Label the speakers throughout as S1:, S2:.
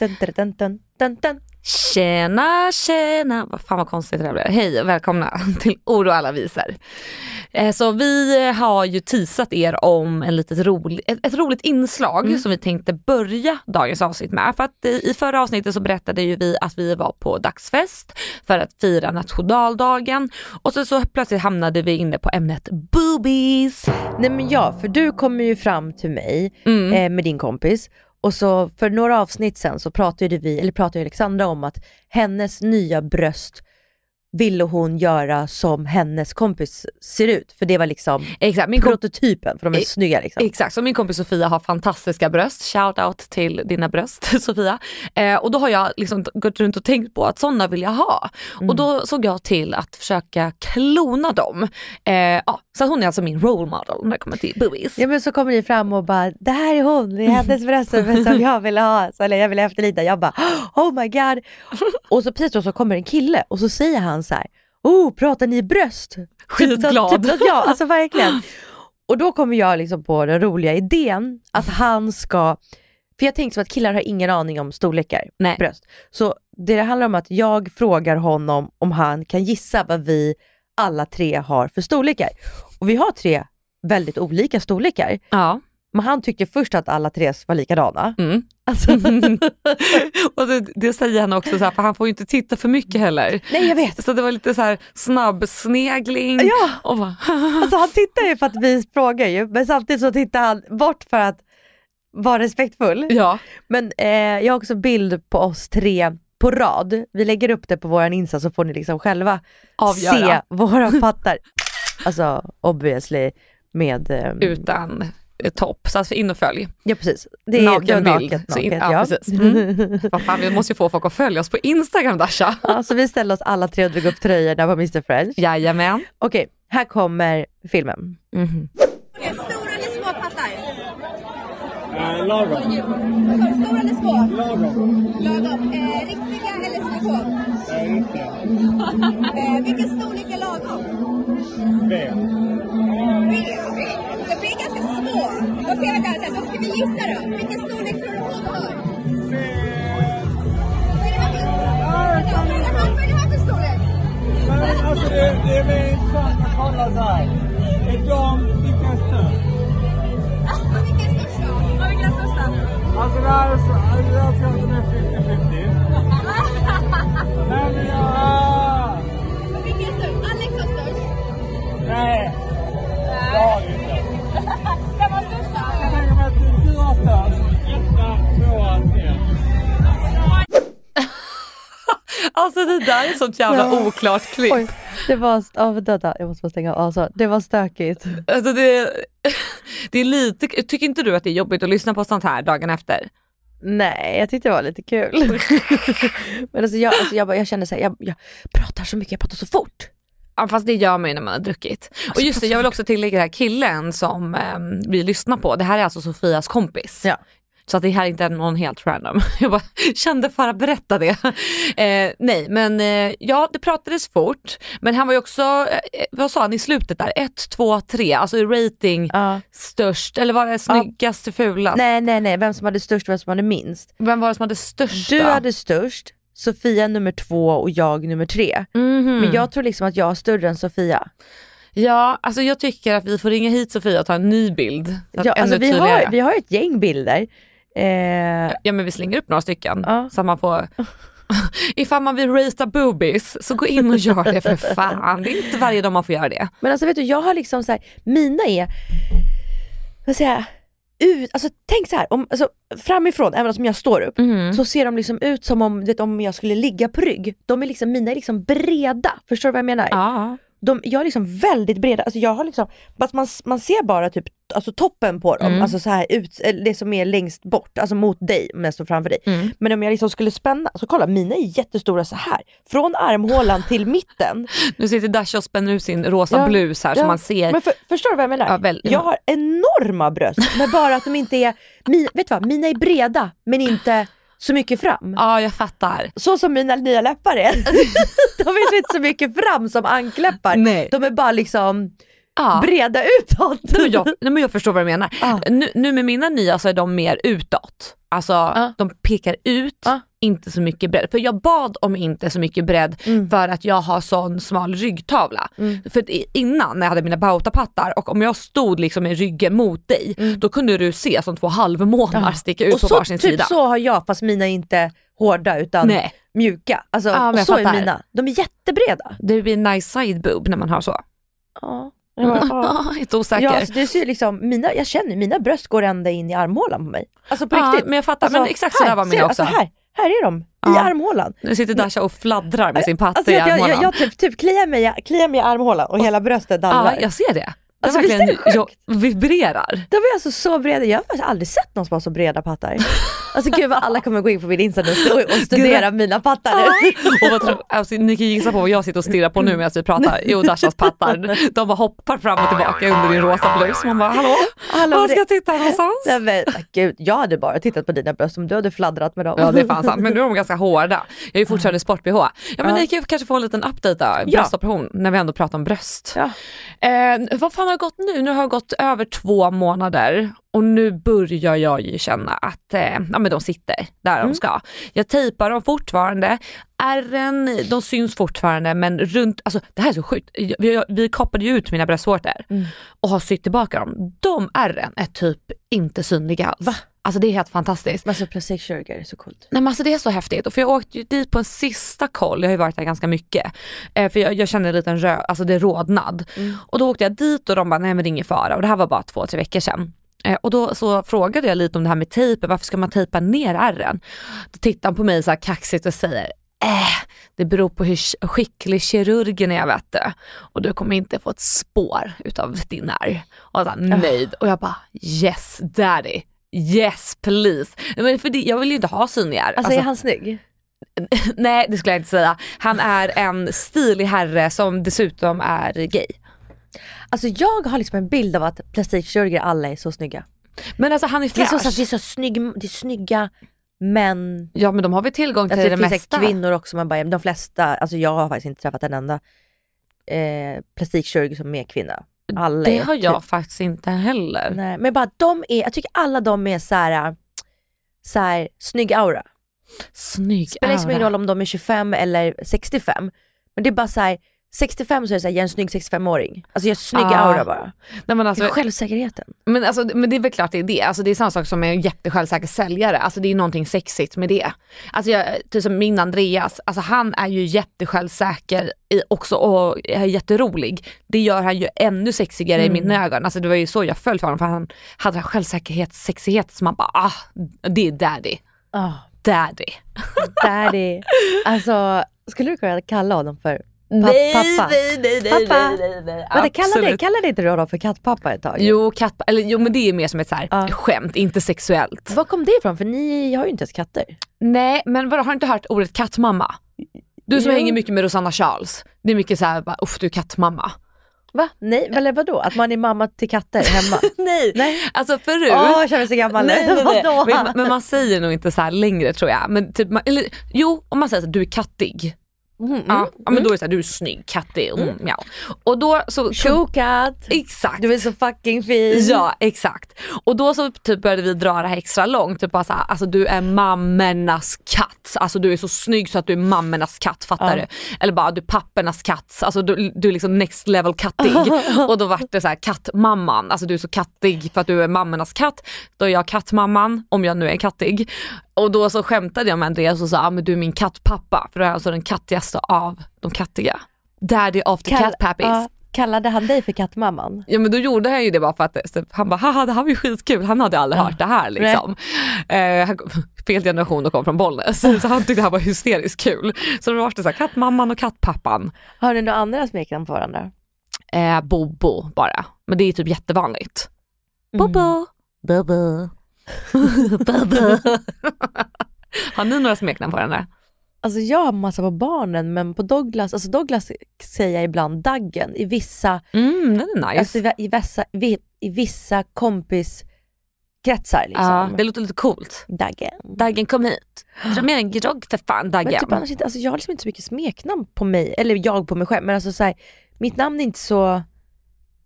S1: Dun, dun, dun, dun, dun.
S2: Tjena, tjena. Vad fan vad konstigt det där blev. Hej och välkomna till Ord och alla visar. Eh, Så vi har ju teasat er om en litet rolig, ett, ett roligt inslag som vi tänkte börja dagens avsnitt med. För att eh, i förra avsnittet så berättade ju vi att vi var på dagsfest för att fira nationaldagen och så, så plötsligt hamnade vi inne på ämnet boobies.
S1: Nej men ja, för du kommer ju fram till mig
S2: Mm.
S1: eh, med din kompis och så för några avsnitt sen så pratade vi, eller pratade Alexandra om att hennes nya bröst ville hon göra som hennes kompis ser ut. För det var liksom
S2: Exakt, min
S1: prototypen, för de är
S2: E-
S1: snygga liksom.
S2: Exakt, så min kompis Sofia har fantastiska bröst. Shout out till dina bröst Sofia. Eh, och då har jag liksom gått runt och tänkt på att sådana vill jag ha. Och då såg jag till att försöka klona dem. Eh, ja, så hon är alltså min role model när det kommer till boobies.
S1: Ja men så kommer ni fram och bara, det här är hon, det är hennes bröst som jag vill ha, så, eller jag vill efterlikna. Jag bara, oh my god. Och så precis då så kommer en kille och så säger han så här, oh pratar ni bröst?
S2: Skitglad.
S1: Typ, typ, ja alltså verkligen. Och då kommer jag liksom på den roliga idén att han ska, för jag tänkte så att killar har ingen aning om storlekar,
S2: Nej.
S1: bröst. Så det handlar om att jag frågar honom om han kan gissa vad vi alla tre har för storlekar. Och vi har tre väldigt olika storlekar.
S2: Ja.
S1: Men han tyckte först att alla tre var likadana.
S2: Mm.
S1: Alltså,
S2: och det, det säger han också, så här, för han får ju inte titta för mycket heller.
S1: nej jag vet.
S2: Så det var lite så här snabbsnegling.
S1: Ja.
S2: Och bara,
S1: Alltså han tittar ju för att vi frågar ju, men samtidigt så tittar han bort för att vara respektfull.
S2: ja.
S1: Men eh, jag har också bild på oss tre på rad. Vi lägger upp det på våran Insta så får ni liksom själva
S2: Avgöra.
S1: se våra pattar. Alltså obviously med... Eh,
S2: Utan topp, så alltså in och följ.
S1: ja precis. Det är
S2: Naken
S1: det är
S2: bild.
S1: naket,
S2: Så in-
S1: naket,
S2: ja, precis. Mm. Vad fan, vi måste ju få folk att följa oss på Instagram Dasha.
S1: Ja, så vi ställde oss alla tre och drog upp tröjorna på Mr French.
S2: Jajamän.
S1: Okej, här kommer filmen.
S2: Mhm.
S3: Stora eller små pattar?
S4: Eh, lagom.
S3: Vad Stora eller små?
S4: Lagom.
S3: Lagom. Eh, riktiga eller silikon?
S4: Eh, inte.
S3: Eh, vilken storlek är lagom?
S4: B.
S3: B. Så B är ganska små. Okej, vänta, då ska vi gissa då. Vilken storlek tror du hon har? Vad är det här för- Vad är det här- vad är för storlek?
S4: Men alltså det, det är väl intressant att kolla så här. Är de, är störst? Alltså det här är så, jag tror att de är 50-50. Nej men jag...
S3: Vilken är störst? Alex har störst.
S4: Nej. Jag har inte.
S3: Vem har störst då?
S4: Jag tänker mig att du har störst. Etta, tvåa, tre.
S2: Alltså det där är sånt jävla
S1: Ja.
S2: oklart klipp.
S1: Det var, ja, vänta, jag måste bara stänga av. Alltså, det var stökigt.
S2: Alltså det, det är lite, tycker inte du att det är jobbigt att lyssna på sånt här dagen efter?
S1: Nej, jag tyckte det var lite kul. Men alltså jag, alltså jag, bara- jag kände såhär, jag, jag pratar så mycket, jag pratar så fort.
S2: Ja fast det gör man ju när man har druckit. Och just det, jag vill också tillägga det här killen som ehm, vi lyssnar på, det här är alltså Sofias kompis.
S1: Ja.
S2: Så att det här inte är någon helt random. Jag bara kände för att berätta det. Eh, nej men eh, ja det pratades fort men han var ju också, eh, vad sa han i slutet där, 1, 2, 3, alltså rating
S1: Ja.
S2: störst eller var det snyggast, fulast?
S1: Nej, nej, nej, vem som hade störst, vem som hade minst.
S2: Vem var det som hade störst
S1: Du
S2: då?
S1: hade störst, Sofia nummer två och jag nummer tre.
S2: Mhm.
S1: Men jag tror liksom att jag är större än Sofia.
S2: Ja, alltså jag tycker att vi får ringa hit Sofia och ta en ny bild.
S1: Ja, alltså vi,
S2: tydligare.
S1: har, vi har ett gäng bilder. Eh,
S2: Ja men vi slänger upp några stycken
S1: Ja.
S2: så att man får Ifall man vill raisa boobies så gå in och gör det för fan. Det är inte varje dag man får göra det.
S1: Men alltså vet du, jag har liksom så här, mina är, vad säger jag, ut, alltså tänk så här, om, alltså, framifrån, även om jag står upp, så ser de liksom ut som om, vet, om jag skulle ligga på rygg. De är liksom, mina är liksom breda, förstår du vad jag menar?
S2: Ja.
S1: De, jag är liksom väldigt breda, alltså jag har liksom, fast man, man ser bara typ alltså toppen på dem,
S2: Mm.
S1: alltså så här ut, eller det som är längst bort, alltså mot dig om jag står framför dig.
S2: Mm.
S1: Men om jag liksom skulle spänna, så kolla mina är jättestora så här. från armhålan till mitten.
S2: Nu sitter Dasha och spänner ut sin rosa
S1: Ja,
S2: blus här
S1: ja.
S2: man ser.
S1: Men för, förstår du vad jag menar?
S2: Ja, väl-
S1: jag har enorma bröst, men bara att de inte är, min, vet du vad, mina är breda men inte så mycket fram.
S2: Ja jag fattar.
S1: Så som mina nya läppar är. de är inte så mycket fram som ankläppar.
S2: Nej.
S1: De är bara liksom
S2: Ja.
S1: breda utåt.
S2: Nej, men jag, nej, men jag förstår vad du menar.
S1: Ja.
S2: Nu, nu med mina nya så är de mer utåt. Alltså de pekar ut,
S1: Ja.
S2: Inte så mycket bredd. För jag bad om inte så mycket bredd
S1: Mm.
S2: för att jag har sån smal ryggtavla. För att i- innan när jag hade mina bautapattar och om jag stod liksom med ryggen mot dig, då kunde du se som två halvmånar sticka ut
S1: Mm. Och
S2: på
S1: så,
S2: varsin
S1: typ
S2: sida.
S1: så har jag fast mina är inte hårda utan
S2: Nej.
S1: mjuka. Alltså,
S2: Ja,
S1: och så är
S2: fattar.
S1: mina. De är jättebreda.
S2: Det blir en nice side boob när man har så.
S1: Ja. Ja.
S2: Osäker.
S1: Ja, alltså, det ser liksom, mina, jag känner mina bröst går ända in i armhålan på mig. Alltså på
S2: Ja,
S1: riktigt.
S2: men jag fattar.
S1: Alltså,
S2: Men exakt så där var mina också.
S1: Alltså här, här är de, i
S2: Ja.
S1: armhålan.
S2: Nu sitter Dasha och fladdrar med sin patte
S1: Alltså,
S2: i
S1: jag, jag,
S2: armhålan.
S1: jag, jag typ, typ kliar, mig, kliar mig i armhålan och hela bröstet dallrar.
S2: Ja, jag ser det.
S1: Alltså,
S2: verkligen
S1: visst är det sjukt?
S2: jag vibrerar.
S1: De är alltså så breda, jag har faktiskt aldrig sett någon som har så breda pattar. Alltså gud vad alla kommer gå in på min Insta nu och, och studera mina pattar nu.
S2: Och vad tror, alltså, ni kan gissa på vad jag sitter och stirrar på nu medan vi pratar. Jo, Dashas pattar. De bara hoppar fram och tillbaka under din rosa blus. Man bara, hallå?
S1: Hallå,
S2: Var
S1: det-
S2: ska jag titta någonstans?
S1: Nej, men, gud, jag hade bara tittat på dina bröst om du hade fladdrat med dem.
S2: Ja det är fan sant, men nu är de ganska hårda. Jag är ju fortfarande sport-bh. Ja men
S1: Ja.
S2: ni kan ju kanske få en liten update då,
S1: Ja.
S2: bröstoperation, när vi ändå pratar om bröst.
S1: Ja.
S2: Eh, vad fan har det gått nu? Nu har det gått över två månader och nu börjar jag ju känna att eh, ja, men de sitter där
S1: Mm.
S2: de ska. Jag tejpar dem fortfarande, ärren de syns fortfarande men runt, alltså det här är så sjukt. Vi, vi kapade ju ut mina bröstvårtor
S1: Mm.
S2: och har sytt tillbaka dem. De ärren är typ inte synliga alls.
S1: Va?
S2: Alltså det är helt fantastiskt.
S1: Alltså plastikkirurger är så coolt.
S2: Nej men alltså det är så häftigt. Och för jag åkte ju dit på en sista koll, jag har ju varit där ganska mycket. Eh, för jag, jag kände en liten rö, alltså det rodnad. Och då åkte jag dit och de bara, nej men det är ingen fara. Och det här var bara två, tre veckor sedan. Eh, och då så frågade jag lite om det här med tejpen, varför ska man tejpa ner ärren? Då tittar han på mig så här kaxigt och säger, äh, det beror på hur skicklig kirurgen är vet du. Och du kommer inte få ett spår utav din ärr. Och så här, nöjd. Och jag bara, yes daddy. Yes please. Men för det, jag vill ju inte ha synliga ärr.
S1: Alltså, är han snygg?
S2: Nej det skulle jag inte säga. Han är en stilig herre som dessutom är gay.
S1: Alltså jag har liksom en bild av att plastikkirurger alla är så snygga.
S2: Men alltså han är
S1: Det är så,
S2: fräsch.
S1: det är så snygg, det är snygga män.
S2: Ja men de har väl tillgång till
S1: Alltså,
S2: det,
S1: det finns
S2: mesta.
S1: säkert kvinnor också, men bara, de flesta, alltså jag har faktiskt inte träffat en enda eh, plastikkirurg som är kvinna. Alla
S2: Det
S1: är
S2: har jag
S1: typ,
S2: faktiskt inte heller.
S1: nej, men bara de är, jag tycker alla de är så här, så här snygg aura.
S2: Snygg
S1: Spelar liksom ingen
S2: aura.
S1: roll om de är 25 eller 65. Men det är bara så här, 65 så är det så här, jag är en snygg 65-åring. Alltså jag har snygg
S2: Ah.
S1: aura bara.
S2: Nej, men, alltså,
S1: Det är självsäkerheten.
S2: men, alltså, men det är väl klart det är det. Alltså, det är samma sak som en jättesjälvsäker säljare. Alltså, det är någonting sexigt med det. Alltså, jag, typ som min Andreas, alltså, han är ju jättesjälvsäker också och är jätterolig. Det gör han ju ännu sexigare
S1: Mm.
S2: i mina ögon. Alltså, det var ju så jag föll för honom för han hade en självsäkerhet, sexighet som man bara ah, det är daddy.
S1: Oh,
S2: Daddy.
S1: daddy. Alltså, skulle du kunna kalla honom för
S2: Nej,
S1: pappa?
S2: nej, nej, nej,
S1: Pappa.
S2: nej, nej, nej.
S1: Vänta, kallade, kallade inte du honom för kattpappa ett tag?
S2: Jo, katt, eller, jo men det är mer som ett så här
S1: Ja.
S2: skämt, inte sexuellt.
S1: Var kom det ifrån? För ni har ju inte ens katter.
S2: Nej men vadå, har du inte hört ordet kattmamma? Du som
S1: Jo.
S2: hänger mycket med Rosanna Charles. Det är mycket såhär, uff du är kattmamma.
S1: Va? Nej, eller vadå? Att man är mamma till katter hemma?
S2: Nej.
S1: Nej.
S2: Alltså förut.
S1: Åh, jag känner mig så gammal.
S2: Nej, nej, nej.
S1: Vadå?
S2: Men, men man säger nog inte så här längre tror jag. Men typ, man, eller, jo, om man säger att du är kattig.
S1: Mm,
S2: Ja,
S1: mm.
S2: ja, men då är det såhär, du är snygg, kattig, mm, mjau. Och då så...
S1: Tjokatt!
S2: Exakt.
S1: Du är så fucking fin.
S2: Ja exakt. Och då så typ började vi dra det här extra långt. Typ bara såhär, alltså du är mammornas katt. Katt, alltså du är så snygg så att du är mammornas katt, fattar
S1: Ja.
S2: du? Eller bara du är pappernas katt, alltså du, du är liksom next level kattig. och då vart det så här kattmamman, alltså du är så kattig för att du är mammornas katt. Då är jag kattmamman, om jag nu är kattig. Och då så skämtade jag med Andreas och sa, ah, men du är min kattpappa, för då är jag alltså den kattigaste av de kattiga. Daddy of the
S1: Kall-
S2: cat pappies.
S1: ja, kallade han dig för kattmamman?
S2: Ja men då gjorde han ju det bara för att han bara haha det här var ju skitkul, han hade aldrig
S1: Ja.
S2: hört det här liksom. Eh, han, fel generation och kom från Bollnäs så han tyckte det här var hysteriskt kul. Så då var det så här, kattmamman och kattpappan.
S1: Har ni några andra smeknamn på varandra?
S2: Eh, Bobo bara, men det är typ jättevanligt. Bobo.
S1: Bobo.
S2: Bobo. Har ni några smeknamn på varandra?
S1: Alltså jag har massa på barnen men på Douglas, alltså Douglas säger jag ibland Daggen i vissa,
S2: Mm, den är nice.
S1: alltså i, i, vissa, vi, i vissa kompiskretsar liksom.
S2: Ja, det låter lite coolt.
S1: Daggen.
S2: Daggen kom hit, dra med en grogg för fan
S1: Men
S2: Daggen.
S1: typ annars inte, alltså jag har liksom inte så mycket smeknamn på mig, eller jag på mig själv, men alltså så här, mitt namn är inte så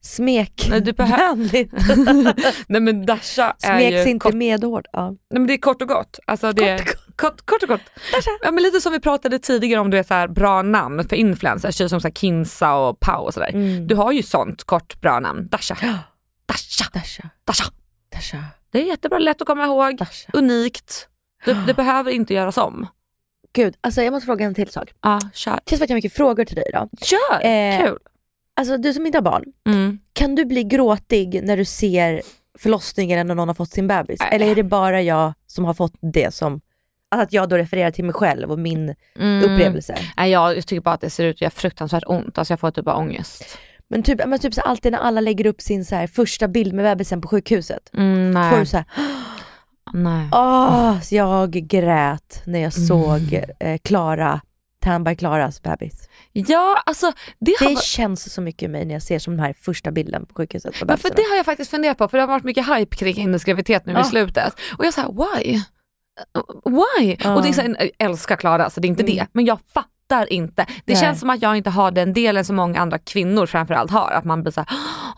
S1: smekvänligt.
S2: Nej men Dasha är
S1: Smeks
S2: ju
S1: inte
S2: kort,
S1: medhårt. Ja.
S2: nej, men det är kort och gott. Alltså det är, kort, kort och gott. Ja, men lite som vi pratade tidigare om du vet, så här, bra namn för influencers, som så här, Kinsa och Pau och sådär.
S1: Mm.
S2: Du har ju sånt kort bra namn, Dasha. Dasha,
S1: Dasha,
S2: Dasha.
S1: Dasha,
S2: Det är jättebra, lätt att komma ihåg,
S1: Dasha.
S2: unikt. Det, det behöver inte göras om.
S1: Gud, alltså jag måste fråga en till sak.
S2: Ja, kör.
S1: Det känns som att jag har mycket frågor till dig idag.
S2: Kör,
S1: Eh,
S2: kul.
S1: Alltså du som inte har barn,
S2: Mm.
S1: kan du bli gråtig när du ser förlossningen när någon har fått sin bebis?
S2: Nej.
S1: Eller är det bara jag som har fått det som, alltså att jag då refererar till mig själv och min
S2: Mm.
S1: upplevelse?
S2: Nej, jag tycker bara att det ser ut att göra fruktansvärt ont, alltså jag får typ bara ångest.
S1: Men typ, men typ så alltid när alla lägger upp sin så här, första bild med bebisen på sjukhuset.
S2: Mm, nej.
S1: Får du så här,
S2: nej.
S1: åh, så jag grät när jag
S2: Mm.
S1: såg eh, Klara, Tandberg Klaras bebis.
S2: Ja, alltså det har
S1: Det känns så mycket i mig när jag ser som den här första bilden på sjukhuset på
S2: Men för det har jag faktiskt funderat på, för det har varit mycket hype kring hennes graviditet nu i
S1: Ja.
S2: slutet. Och jag säger why? Why?
S1: Ja.
S2: Och det är så jag älskar Klara, så det är inte
S1: Mm.
S2: det. Men jag fattar inte. Det
S1: Nej.
S2: känns som att jag inte har den delen som många andra kvinnor framförallt har. Att man blir såhär,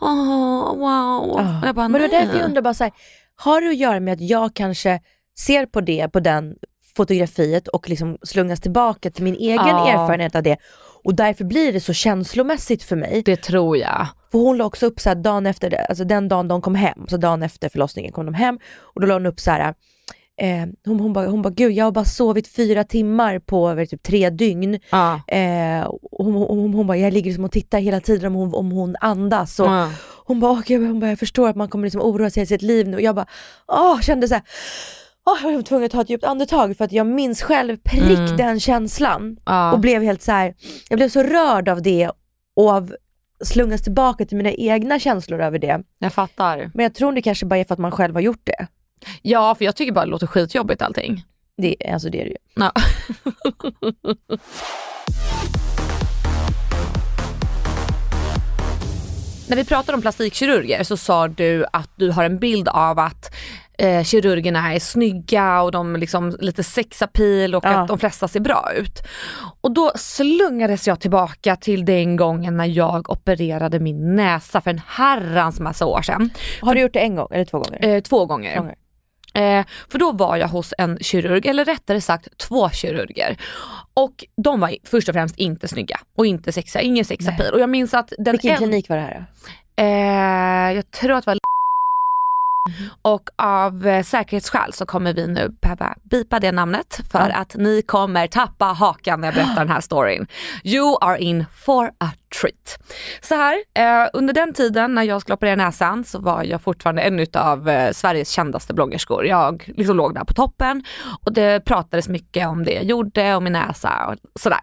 S2: åh wow. Jag bara,
S1: Men det är därför jag undrar bara så här, har det att göra med att jag kanske ser på det, på den fotografiet och liksom slungas tillbaka till min egen
S2: Ja.
S1: erfarenhet av det och därför blir det så känslomässigt för mig.
S2: Det tror jag.
S1: För hon la också upp så här dagen efter, alltså den dagen de kom hem, så dagen efter förlossningen kom de hem och då la hon upp så här Eh, hon, hon bara, hon bara, gud jag har bara sovit fyra timmar på över typ tre dygn.
S2: Ja.
S1: Eh, hon, hon, hon, hon bara, jag ligger liksom och tittar hela tiden om hon, om hon andas. Och,
S2: Ja.
S1: hon bara, okej, hon bara, jag förstår att man kommer liksom oroa sig i sitt liv nu. Och jag bara, åh, kände så här, åh, jag var tvungen att ta ett djupt andetag för att jag minns själv prick
S2: Mm.
S1: den känslan.
S2: Ja.
S1: Och blev helt så här, jag blev så rörd av det och av slungas tillbaka till mina egna känslor över det.
S2: Jag fattar.
S1: Men jag tror det kanske bara är för att man själv har gjort det.
S2: Ja, för jag tycker bara det låter skitjobbigt allting.
S1: Det, alltså det är det ju.
S2: Ja. När vi pratade om plastikkirurger så sa du att du har en bild av att eh, kirurgerna är snygga och de liksom lite sexapil och
S1: Ja.
S2: att de flesta ser bra ut. Och då slungades jag tillbaka till den gången när jag opererade min näsa för en herrans massa år sedan.
S1: Har du gjort det en gång eller två gånger?
S2: Eh, två gånger.
S1: Två gånger.
S2: Eh, för då var jag hos en kirurg, eller rättare sagt två kirurger. Och de var först och främst inte snygga och inte sexiga, ingen sexapil. Och jag minns att den
S1: Vilken
S2: en-
S1: klinik var det här då?
S2: Eh, jag tror att det var och av eh, säkerhetsskäl så kommer vi nu behöva bipa det namnet för att ni kommer tappa hakan när jag berättar den här storyn. You are in for a treat. Så här, eh, under den tiden när jag skulle operera näsan så var jag fortfarande en av eh, Sveriges kändaste bloggerskor. Jag liksom låg där på toppen och det pratades mycket om det jag gjorde och min näsa och sådär.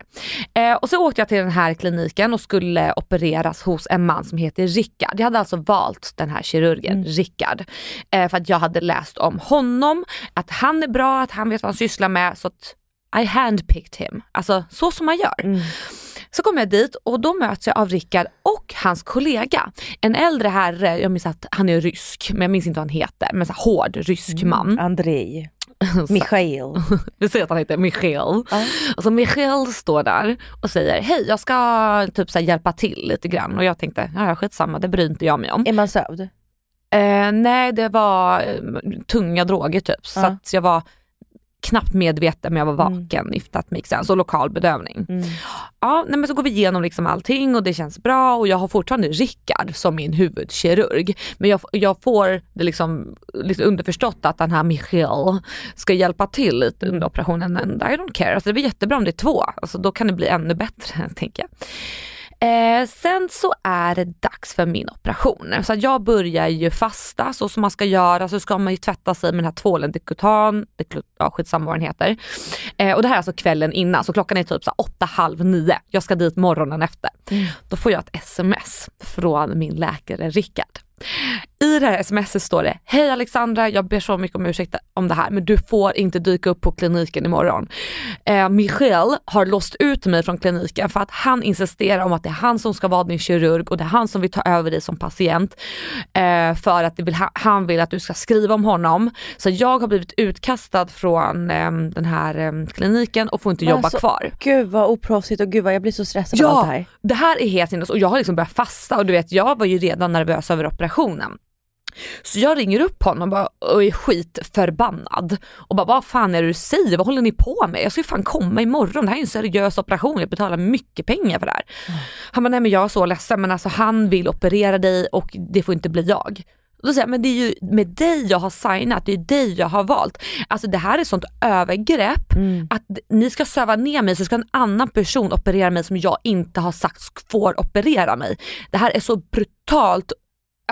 S2: Eh, och så åkte jag till den här kliniken och skulle opereras hos en man som heter Rickard. Jag hade alltså valt den här kirurgen, Rickard, eh, för att jag hade läst om honom, att han är bra, att han vet vad han sysslar med. Så att I handpicked him, alltså så som man gör. Så kommer jag dit och då möts jag av Rickard och hans kollega. En äldre herre, jag minns att han är rysk, men jag minns inte vad han heter, men så här hård rysk man.
S1: Andrei. Michail.
S2: Vi säger att han heter Michael. Och så Michael står där och säger, hej jag ska typ så hjälpa till lite grann. Och jag tänkte, ja skitsamma det bryr inte jag mig om.
S1: Är man sövd?
S2: Eh, nej det var eh, tunga droger typ. Så att jag var knappt medveten men jag var vaken if that makes sense och lokal bedövning. Ja, nej, men så går vi igenom liksom allting och det känns bra och jag har fortfarande Rickard som min huvudkirurg. Men jag, jag får det liksom, lite underförstått att den här Michel ska hjälpa till lite under operationen and I don't care. Alltså det blir jättebra om det är två, alltså då kan det bli ännu bättre tänker jag. Eh, sen så är det dags för min operation. Så jag börjar ju fasta så som man ska göra så ska man ju tvätta sig med den här tvålen Decutan, ja skitsamma vad den heter. Eh, och det här är alltså kvällen innan så klockan är typ så åtta, halv nio. Jag ska dit morgonen efter. Då får jag ett sms från min läkare Rickard. I det här smset står det, hej Alexandra, jag ber så mycket om ursäkt om det här men du får inte dyka upp på kliniken imorgon. Eh, Michel har låst ut mig från kliniken för att han insisterar om att det är han som ska vara din kirurg och det är han som vill ta över dig som patient. Eh, för att vill, han vill att du ska skriva om honom. Så jag har blivit utkastad från eh, den här eh, kliniken och får inte jobba
S1: Alltså,
S2: kvar.
S1: Gud vad oproffsigt och gud vad jag blir så stressad av allt det
S2: Ja,
S1: här.
S2: det här är helt sinnes och jag har liksom börjat fasta och du vet jag var ju redan nervös över operationen. Så jag ringer upp honom bara, och är skitförbannad och bara vad fan är det du säger, vad håller ni på med? Jag ska ju fan komma imorgon, det här är en seriös operation, jag betalar mycket pengar för det här. Han bara nej men jag är så ledsen men alltså han vill operera dig och det får inte bli jag. Och Då säger jag, men det är ju med dig jag har signat, det är dig jag har valt. Alltså det här är sånt övergrepp att ni ska söva ner mig så ska en annan person operera mig som jag inte har sagt får operera mig. Det här är så brutalt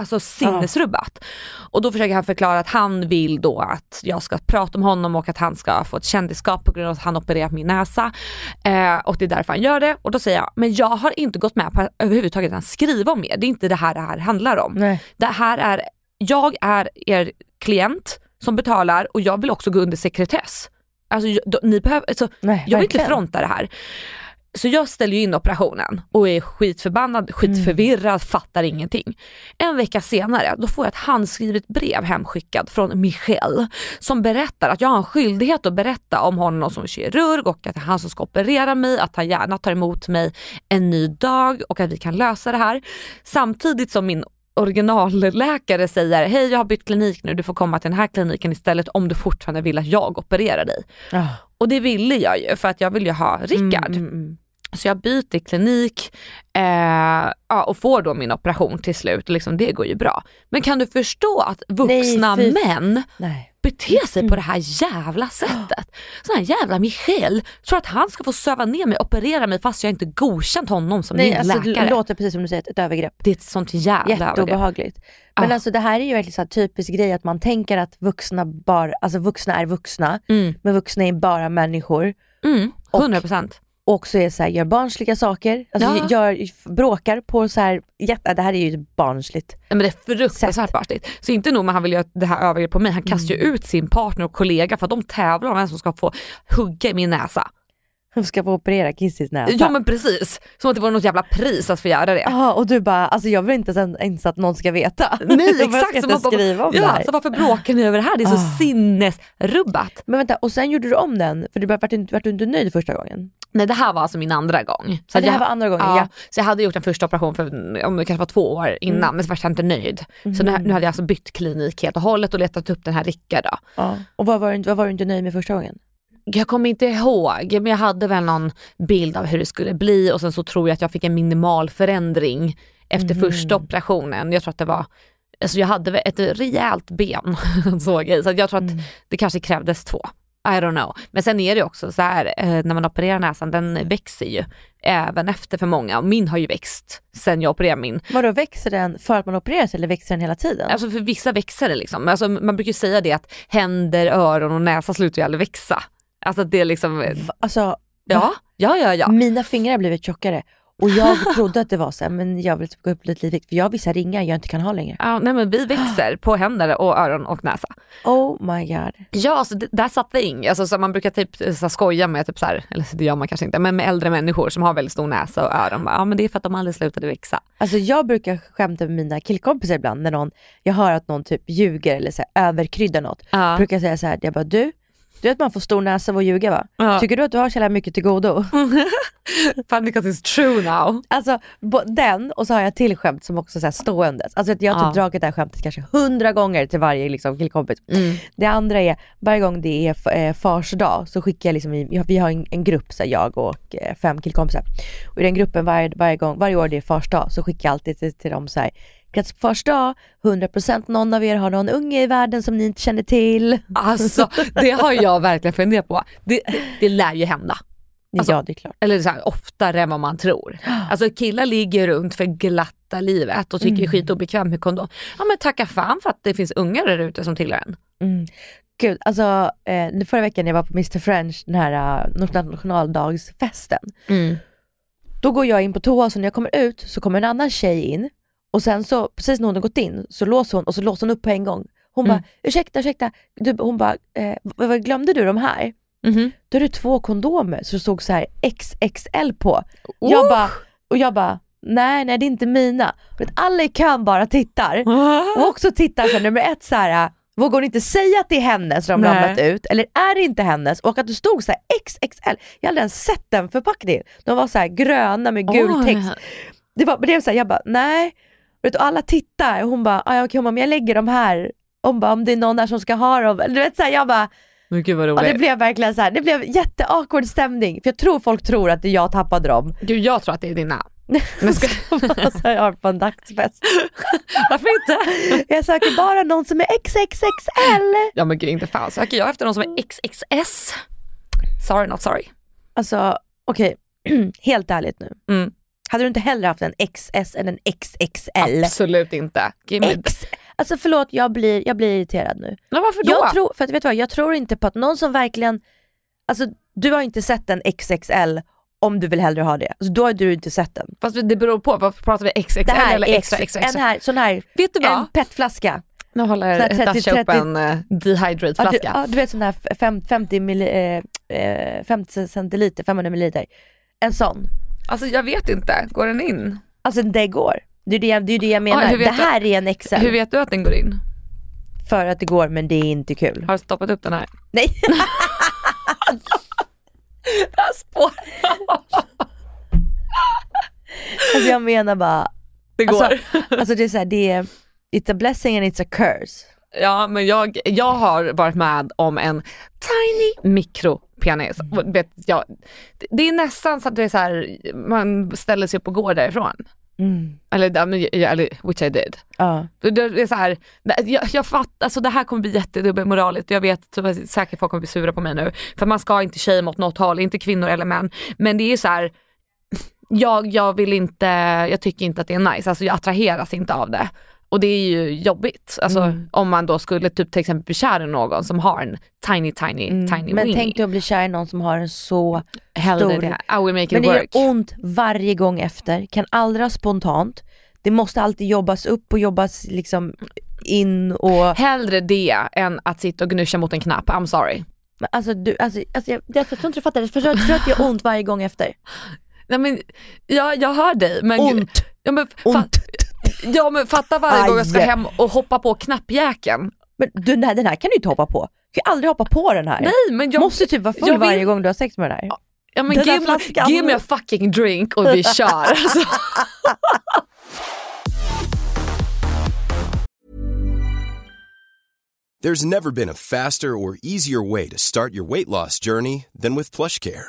S2: alltså sinnesrubbat. Och då försöker han förklara att han vill då att jag ska prata om honom och att han ska få ett kändisskap på grund av att han opererat min näsa. Eh, och det är därför han gör det. Och då säger jag, men jag har inte gått med på att överhuvudtaget ens skriva om er. Det är inte det här det här handlar om.
S1: Nej.
S2: Det här är, jag är er klient som betalar och jag vill också gå under sekretess. Alltså, jag- då, ni behöver, alltså,
S1: Nej,
S2: jag vill inte
S1: verkligen.
S2: fronta det här. Så jag ställer ju in operationen och är skitförbannad, skitförvirrad, fattar ingenting. En vecka senare då får jag ett handskrivet brev hemskickat från Michel som berättar att jag har en skyldighet att berätta om honom som kirurg och att det är han som ska operera mig, att han gärna tar emot mig en ny dag och att vi kan lösa det här. Samtidigt som min originalläkare säger, hej jag har bytt klinik nu, du får komma till den här kliniken istället om du fortfarande vill att jag opererar dig.
S1: Ah.
S2: Och det ville jag ju för att jag vill ju ha Rickard.
S1: Mm, mm, mm.
S2: Så jag byter klinik eh, ja, och får då min operation till slut. Liksom, det går ju bra. Men kan du förstå att vuxna
S1: Nej, fy-
S2: män
S1: Nej.
S2: beter sig på det här jävla sättet? Sån här jävla Michel tror att han ska få söva ner mig och operera mig fast jag inte godkänt honom som
S1: Nej,
S2: min
S1: alltså, det
S2: läkare.
S1: låter precis som du säger, ett övergrepp.
S2: Det är ett sånt jävla.
S1: Jätteobehagligt. Men
S2: Ah.
S1: alltså det här är ju verkligen så typisk grej att man tänker att vuxna bara, alltså vuxna är vuxna,
S2: Mm.
S1: men vuxna är bara människor.
S2: Mm,
S1: Och-
S2: 100 procent.
S1: Och också är så här, gör barnsliga saker, alltså
S2: Ja.
S1: gör, bråkar på så här, jätte, det här är ju barnsligt.
S2: Ja, men det är fruktansvärt
S1: Sätt.
S2: barnsligt. Så inte nog med att han vill göra det här övergrepp på mig, han kastar
S1: Mm.
S2: ju ut sin partner och kollega för att de tävlar om vem som ska få hugga i min näsa.
S1: Ska få operera Kissys näsa.
S2: Ja men precis, som att det var något jävla pris att få göra det.
S1: Ja, och du bara, alltså jag vill inte ens, ens att någon ska veta.
S2: Nej
S1: Jag ska
S2: exakt,
S1: inte
S2: som att de-
S1: skriva om det
S2: ja,
S1: här.
S2: så varför bråkar ni över det här? Det är så
S1: Ah.
S2: sinnesrubbat.
S1: Men vänta, och sen gjorde du om den, för du var, vart, du, vart du inte nöjd första gången?
S2: Nej det här var alltså min andra gång.
S1: Ja, det här
S2: jag-
S1: var andra gången,
S2: ja,
S1: ja.
S2: Så jag hade gjort en första operation för om det kanske var två år innan
S1: Mm.
S2: men så var jag inte nöjd. Så
S1: Mhm.
S2: nu, nu hade jag alltså bytt klinik helt och hållet och letat upp den här Rickard då.
S1: Ja. Och vad var, du, vad var du inte nöjd med första gången?
S2: Jag kommer inte ihåg, men jag hade väl någon bild av hur det skulle bli och sen så tror jag att jag fick en minimal förändring efter
S1: Mhm.
S2: första operationen. Jag tror att det var, alltså jag hade ett rejält ben såg jag så jag tror att
S1: Mm.
S2: det kanske krävdes två. I don't know. Men sen är det också så här, eh, när man opererar näsan, den växer ju även efter för många. Och min har ju växt sen jag opererade min.
S1: Vadå, växer den för att man opereras eller växer den hela tiden?
S2: Alltså för vissa växer det liksom. Alltså man brukar ju säga det att händer, öron och näsa slutar ju aldrig växa. Alltså det är liksom,
S1: Alltså,
S2: ja, ja, ja, ja.
S1: mina fingrar har blivit tjockare och jag trodde att det var så här, men jag vill typ gå upp lite i vikt för jag har vissa ringar jag inte kan ha längre.
S2: Ja, nej men vi växer på händer och öron och näsa.
S1: Oh my god.
S2: Ja, alltså, det, där satt det in. Alltså, så man brukar typ så här, skoja med, typ, så här, eller det gör man kanske inte, men med äldre människor som har väldigt stor näsa och öron. Bara, Ja men det är för att de aldrig slutade växa.
S1: Alltså jag brukar skämta med mina killkompisar ibland när någon, jag hör att någon typ ljuger eller så här, överkryddar något.
S2: Ja.
S1: brukar säga så här, jag bara du, Du vet man får stor näsa av att ljuga va?
S2: Ja.
S1: Tycker du att du har så jävla mycket till godo?
S2: Funny because it's true now.
S1: Alltså den och så har jag till skämt som också är ståendes. Alltså jag har typ
S2: Ja.
S1: dragit det här skämtet kanske hundra gånger till varje liksom, killkompis. Det andra är, varje gång det är eh, fars dag så skickar jag liksom, i, vi har en, en grupp, så här, jag och eh, fem killkompisar. Och i den gruppen varje, varje, gång, varje år det är fars dag så skickar jag alltid till, till dem så här. På fars dag, 100% någon av er har någon unge i världen som ni inte känner till.
S2: Alltså det har jag verkligen funderat på. Det, det, lär ju hända. Alltså-
S1: ja det är klart.
S2: Eller så här, oftare än vad man tror. Alltså killar ligger runt för glatta livet och tycker det är skitobekvämt med kondom. Ja men tacka fan för att det finns ungar där ute som tillhör en.
S1: Mm. Gud, alltså eh, nu förra veckan när jag var på Mr French, den här uh, nationaldagsfesten. Då går jag in på toa så när jag kommer ut så kommer en annan tjej in och sen så precis när hon har gått in så låser hon och så låser hon upp på en gång. Hon bara, ursäkta, ursäkta, du, hon bara, eh, vad- vad glömde du de här? Då är det två kondomer så det stod så här XXL på. Jag bara, och jag bara, nej nej det är inte mina. Alla i kön bara tittar. Och också tittar så här, nummer ett så här. Vågar hon inte säga att det är hennes som
S2: Nej.
S1: ramlat ut? Eller är det inte hennes? Och att det stod så här XXL. Jag hade ens sett den förpackningen. De var så här gröna med gul
S2: Oj.
S1: text. Det var, var så här, jag bara nej. Vet, och alla tittar och hon bara, "Ah, okej men jag lägger dem här. Hon bara, om det är någon där som ska ha dem. Du vet så här, jag bara,
S2: Men gud vad
S1: ja,
S2: roligt.
S1: det blev verkligen så här, det blev jätteawkward stämning. För jag tror folk tror att jag tappade dem.
S2: Gud jag tror att det är dina. Men ska...
S1: så jag har på en dagsfest.
S2: Varför inte?
S1: Jag söker bara någon som är XXXL.
S2: Ja men gud inte fan söker jag efter någon som är XXS. Sorry not sorry.
S1: Alltså okej, helt ärligt nu.
S2: Mm.
S1: Hade du inte hellre haft en XS än en XXL?
S2: Absolut inte.
S1: X. Alltså förlåt, jag blir, jag blir irriterad nu.
S2: Men varför då?
S1: Jag tror, för att vet du vad, jag tror inte på att någon som verkligen, alltså du har inte sett en XXL om du vill hellre ha det. Alltså, då har du inte sett den.
S2: Fast det beror på, vad pratar vi XXL
S1: Det här
S2: eller extra
S1: X-
S2: extra
S1: en
S2: extra?
S1: här, sån här,
S2: Vet du vad?
S1: en petflaska.
S2: Nu håller
S1: Så här 30,
S2: Dasha upp
S1: 30.
S2: en uh, dehydrate
S1: Ja, ja, du vet sån här fem, 50, milli, eh, eh, 50 centiliter, 500 milliliter. En sån.
S2: Alltså jag vet inte, går den in?
S1: Alltså det går. Det är det, jag- det, är det jag menar.
S2: hur vet
S1: det här är en XL.
S2: Hur vet du att den går in?
S1: För att det går men det är inte kul.
S2: Har du stoppat upp den här?
S1: Nej.
S2: Det här
S1: alltså jag menar bara,
S2: Det går.
S1: alltså, alltså det är såhär, det är, it's a blessing and it's a curse.
S2: Ja men jag, jag har varit med om en tiny mikropenis. Och Vet, jag, det- är nästan så att det är så här, man ställer sig upp och går därifrån.
S1: Mm.
S2: Eller, ja, ja, eller which I did.
S1: Ja.
S2: Det, är så här, jag, jag fattar, alltså det här kommer bli jättedubbelmoraligt. Jag vet typ, säkert folk kommer bli sura på mig nu. För man ska inte tjej mot något håll, inte kvinnor eller män. Men det är så här, jag, jag vill inte, jag tycker inte att det är nice. Alltså jag attraheras inte av det. Och det är ju jobbigt. Alltså
S1: Mm.
S2: om man då skulle typ till exempel bli kär i någon som har en tiny tiny tiny
S1: Mm. Men
S2: wing.
S1: tänk dig att bli kär i någon som har en så
S2: Hellre
S1: stor-
S2: det. I will make
S1: Men
S2: it
S1: det gör ont varje gång efter, kan aldrig spontant. Det måste alltid jobbas upp och jobbas liksom in och...
S2: Hellre det än att sitta och gnuscha mot en knapp. I'm sorry.
S1: Men Alltså, du, alltså, alltså jag, jag tror inte du fattar, jag tror, jag tror att det gör ont varje gång efter.
S2: Nej men, ja, jag hör dig. Men,
S1: Ont!
S2: Ja men,
S1: Ont!
S2: Ja, men fatta varje gång jag ska
S1: Aj.
S2: hem och hoppa på knappjäkeln.
S1: Men du, den, här, den här kan du inte hoppa på. Du kan aldrig hoppa på den här.
S2: Nej men jag
S1: måste typ vara full
S2: vill-
S1: varje gång du har sex med den här.
S2: ja, men
S1: den
S2: give,
S1: flaskan.
S2: give me a fucking drink och vi kör. Alltså.
S5: There's never been a faster or easier way to start your weight loss journey than with PlushCare.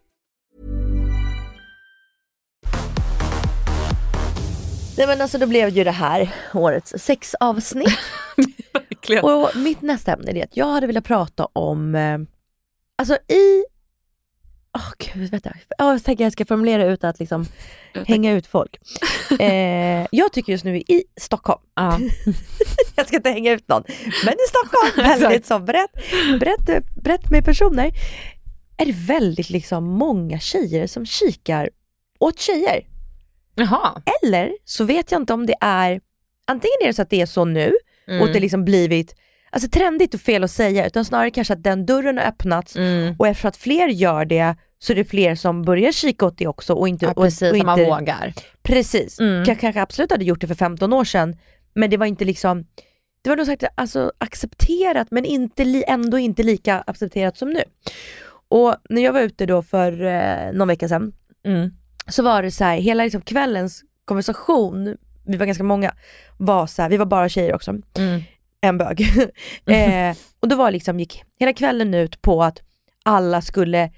S1: Nej men alltså då blev ju det här årets sexavsnitt.
S2: Verkligen.
S1: Och mitt nästa ämne är att jag hade velat prata om, eh, alltså i, åh gud vänta, oh, jag tänker jag ska formulera ut att liksom hänga ut folk. Eh, jag tycker just nu i Stockholm,
S2: Ja.
S1: jag ska inte hänga ut någon, men i Stockholm, väldigt så brett, brett, brett med personer, är det väldigt liksom många tjejer som kikar åt tjejer.
S2: Jaha.
S1: Eller så vet jag inte om det är, antingen är det så att det är så nu och att det liksom blivit, alltså trendigt och fel att säga, utan snarare kanske att den dörren har öppnats
S2: Mm.
S1: och eftersom att fler gör det så är det fler som börjar kika åt det också och inte...
S2: Ja,
S1: och,
S2: precis,
S1: och
S2: man
S1: inte,
S2: vågar.
S1: Precis.
S2: Mm.
S1: Jag kanske absolut hade gjort det för 15 år sedan, men det var inte liksom, det var nog sagt alltså, accepterat men inte li, ändå inte lika accepterat som nu. Och när jag var ute då för eh, någon vecka sedan,
S2: Mm.
S1: Så var det så här, hela liksom kvällens konversation, vi var ganska många, var så här, vi var bara tjejer också,
S2: Mm.
S1: en bög. eh, och då var liksom, gick hela kvällen ut på att alla skulle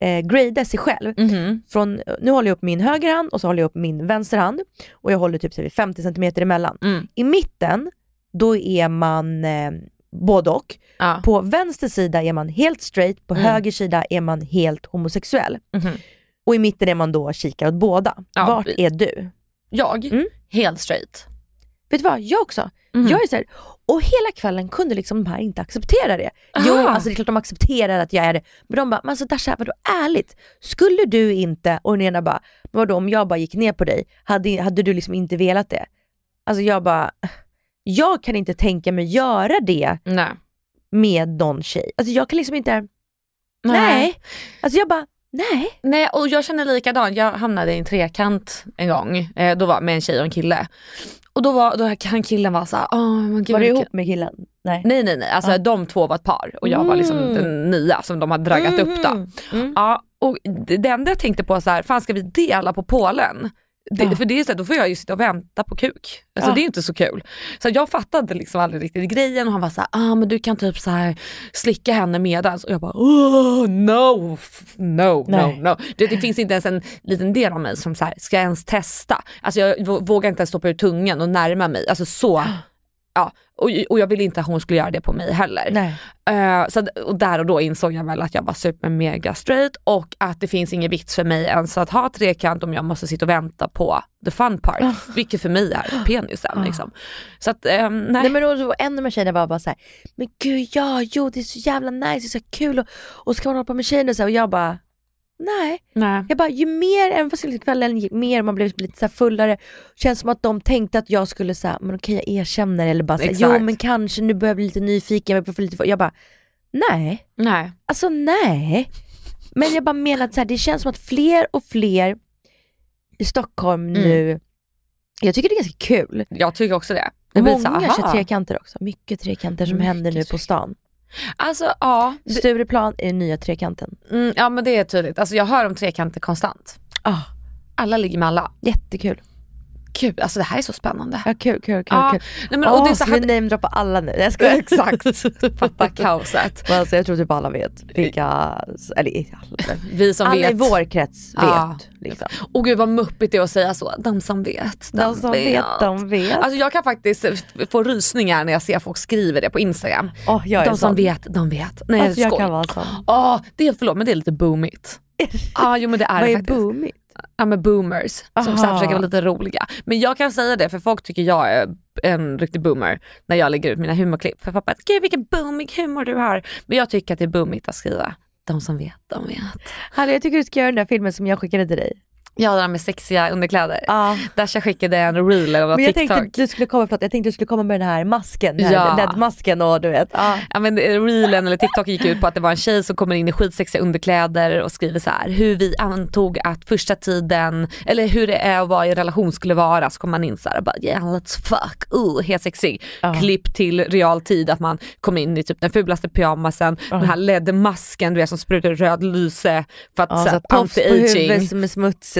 S1: eh, grada sig själv.
S2: Mhm.
S1: Från, nu håller jag upp min höger hand och så håller jag upp min vänster hand och jag håller typ så här, 50 cm emellan.
S2: Mm.
S1: I mitten, då är man eh, både och.
S2: Ja.
S1: På vänster sida är man helt straight, på
S2: Mm.
S1: höger sida är man helt homosexuell.
S2: Mhm.
S1: Och i mitten är man då kikar åt båda.
S2: Ja,
S1: Vart är du?
S2: Jag?
S1: Mm.
S2: Helt straight.
S1: Vet du vad, jag också.
S2: Mhm.
S1: Jag är så här, och hela kvällen kunde liksom de här inte acceptera det. Jo,
S2: Aha.
S1: alltså det är klart de accepterar att jag är det. Men de bara, men alltså Dasha, vadå ärligt? Skulle du inte, och den ena bara, men vadå om jag bara gick ner på dig, hade, hade du liksom inte velat det? Alltså jag bara, jag kan inte tänka mig göra det
S2: Nej.
S1: med någon tjej. Alltså jag kan liksom inte, nej. Alltså jag bara, nej.
S2: Nej och jag känner likadant, jag hamnade i en trekant en gång, eh, då var med en tjej och en kille. Och då var då han killen var såhär, åh men gud
S1: Var du ihop med killen? Nej.
S2: Nej nej nej, alltså
S1: Ja.
S2: de två var ett par och jag var liksom
S1: Mm.
S2: den nya som de hade draggat upp då.
S1: Mhm. Mm.
S2: Ja, och det det enda jag tänkte på så här, fan ska vi dela på Polen? Det,
S1: Ja.
S2: För det är så här, då får jag ju sitta och vänta på kuk. Alltså
S1: Ja.
S2: det är inte så kul. Så jag fattade liksom aldrig riktigt grejen och han var så här, ah men du kan typ så här slicka henne medans och jag bara, oh, no, no,
S1: Nej.
S2: no, no. Det, det finns inte ens en liten del av mig som så här, ska jag ens testa? Alltså jag vå- vågar inte ens stoppa ut tungan och närma mig. Alltså så, ja. Och, och jag ville inte att hon skulle göra det på mig heller. Eh, så, och där och då insåg jag väl att jag var super mega straight och att det finns ingen vits för mig ens att ha trekant om jag måste sitta och vänta på the fun part,
S1: Ah.
S2: vilket för mig är penisen. Liksom. Så att, ehm, nej.
S1: Nej men och en av de tjejerna var bara såhär, men gud ja, jo det är så jävla nice, det är så kul och, och ska man hålla på med tjejer och så här, och jag bara, nej.
S2: nej.
S1: Jag bara, ju mer, även fast kvällen gick mer, man blev lite så fullare, känns som att de tänkte att jag skulle säga, men okej jag erkänner eller bara säga, jo men kanske nu börjar jag bli lite nyfiken, jag få lite, jag bara, nej.
S2: nej.
S1: Alltså nej. Men jag bara menar att så här, det känns som att fler och fler i Stockholm
S2: Mm.
S1: nu, jag tycker det är ganska kul.
S2: Jag tycker också det. det så,
S1: Många
S2: aha.
S1: kör trekanter också, mycket trekanter som
S2: Mycket
S1: händer nu på stan.
S2: Alltså ja, det,
S1: Stureplan är nya trekanten.
S2: mm, ja men det är tydligt. Alltså, jag hör om trekanter konstant.
S1: Ah,
S2: Alla ligger med alla.
S1: jättekul.
S2: Gud, alltså det här är så spännande.
S1: Ja, kul, kul, kul.
S2: Ja,
S1: kul.
S2: nej, men, och det så
S1: ska
S2: här,
S1: vi namedroppa alla nu? Jag skojar.
S2: Exakt, fatta kaoset.
S1: Men Alltså, jag tror typ alla vet vilka, eller alla,
S2: Vi som
S1: alla
S2: vet.
S1: i vår krets vet.
S2: Ja.
S1: Liksom.
S2: Och gud vad muppigt det är att säga så, de som vet,
S1: De som vet, de vet.
S2: Alltså jag kan faktiskt få rysningar när jag ser folk skriver det på Instagram.
S1: Åh, jag är
S2: de som
S1: sån.
S2: vet, de vet. Nej
S1: Alltså, jag
S2: skoj.
S1: kan vara sån.
S2: Åh, det är, förlåt men det är lite boomigt. Ja ah, jo men det är
S1: Vad
S2: det
S1: är
S2: faktiskt.
S1: boomigt?
S2: Ja men boomers som så här
S1: Aha.
S2: försöker vara lite roliga. Men jag kan säga det för folk tycker jag är en riktig boomer när jag lägger ut mina humorklipp. För pappa, gud vilken boomig humor du har. Men jag tycker att det är boomigt att skriva, de som vet, de vet.
S1: Hallå, jag tycker du ska göra den där filmen som jag skickade till dig.
S2: Ja, det där med sexiga underkläder.
S1: Ja.
S2: Dasha skickade en reel eller
S1: Men jag
S2: TikTok.
S1: tänkte, du skulle komma, förlåt, jag tänkte du skulle komma med den här masken, den här
S2: Ja.
S1: LED-masken och du vet. Ja.
S2: Ja, men reelen eller TikTok gick ut på att det var en tjej som kommer in i skitsexiga underkläder och skriver så här hur vi antog att första tiden, eller hur det är att vara i en relation skulle vara. Så kommer man in så här och bara yeah let's fuck, uh, helt sexig. Klipp till realtid att man kommer in i typ den fulaste pyjamasen, den här LED-masken du vet som sprutar röd lyse för att
S1: Ja,
S2: så
S1: så
S2: här,
S1: tofs på
S2: anti-aging.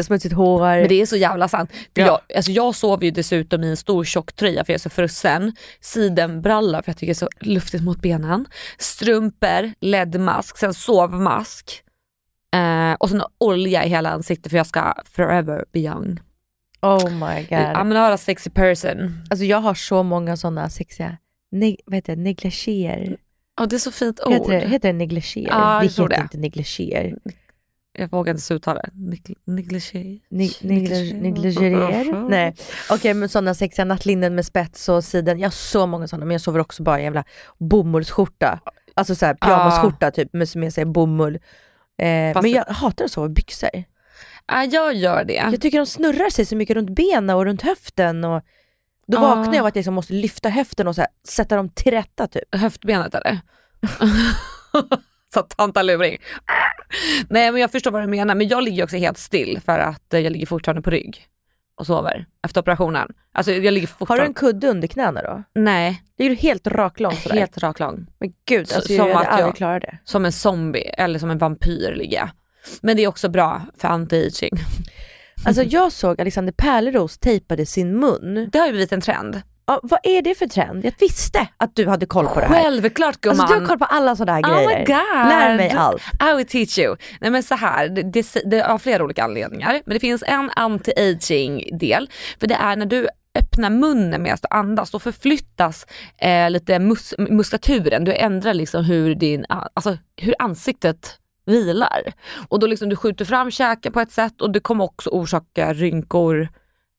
S1: Som smutsig, smutsigt hår.
S2: Men det är så jävla sant.
S1: Ja.
S2: jag, alltså jag sover ju dessutom i en stor tjocktröja för jag är så frusen. Sidenbralla för jag tycker det är så luftigt mot benen. Strumpor, ledmask, sen sovmask. Eh, och sen olja i hela ansiktet för jag ska forever be young.
S1: Oh my god.
S2: I'm not a sexy person.
S1: Alltså jag har så många sådana sexiga, ne- vad heter det, negligéer.
S2: Ja det är så fint ord.
S1: Heter det, heter det negligéer?
S2: Jag
S1: det heter
S2: det.
S1: inte negligéer.
S2: Jag vågar inte uttala det. Negli- Negligé.
S1: Nej. Okej men sådana sexiga nattlinnen med spets och siden. Jag har så många sådana men jag sover också bara i en jävla bomullsskjorta. Alltså såhär pyjamasskjorta typ med som är så här bomull. Eh, men jag hatar att sova i byxor.
S2: Ja jag gör det.
S1: Jag tycker de snurrar sig så mycket runt benen och runt höften. Och då
S2: Ja.
S1: vaknar jag av att jag liksom måste lyfta höften och så här, sätta dem till rätta typ.
S2: höftbenet eller? Så tantaluring. Nej men jag förstår vad du menar men jag ligger också helt still för att eh, jag ligger fortfarande på rygg och sover efter operationen. Alltså jag ligger
S1: Har du
S2: fortfarande...
S1: en kudde under knäna då?
S2: Nej,
S1: Ligger du helt raklång sådär?
S2: helt raklång.
S1: Men gud,
S2: Så-
S1: alltså,
S2: som
S1: jag hade
S2: att jag-
S1: aldrig klarat det.
S2: Som en zombie eller som en vampyr ligger jag. Men det är också bra för anti-aging.
S1: Alltså jag såg Alexander Pärleros tejpade sin mun.
S2: Det har ju blivit en trend.
S1: Ja, vad är det för trend? Jag visste att du hade koll på det här.
S2: Självklart gumman.
S1: Alltså du har koll på alla sådana här
S2: Oh
S1: grejer.
S2: my god.
S1: Lär mig allt.
S2: I will teach you. Nej men så här, det, det, det har flera olika anledningar. Men det finns en anti-aging del. För det är när du öppnar munnen medan du andas, då förflyttas eh, lite mus muskulaturen. Du ändrar liksom hur, din, alltså, hur ansiktet vilar. Och då liksom du skjuter fram käken på ett sätt och det kommer också orsaka rynkor.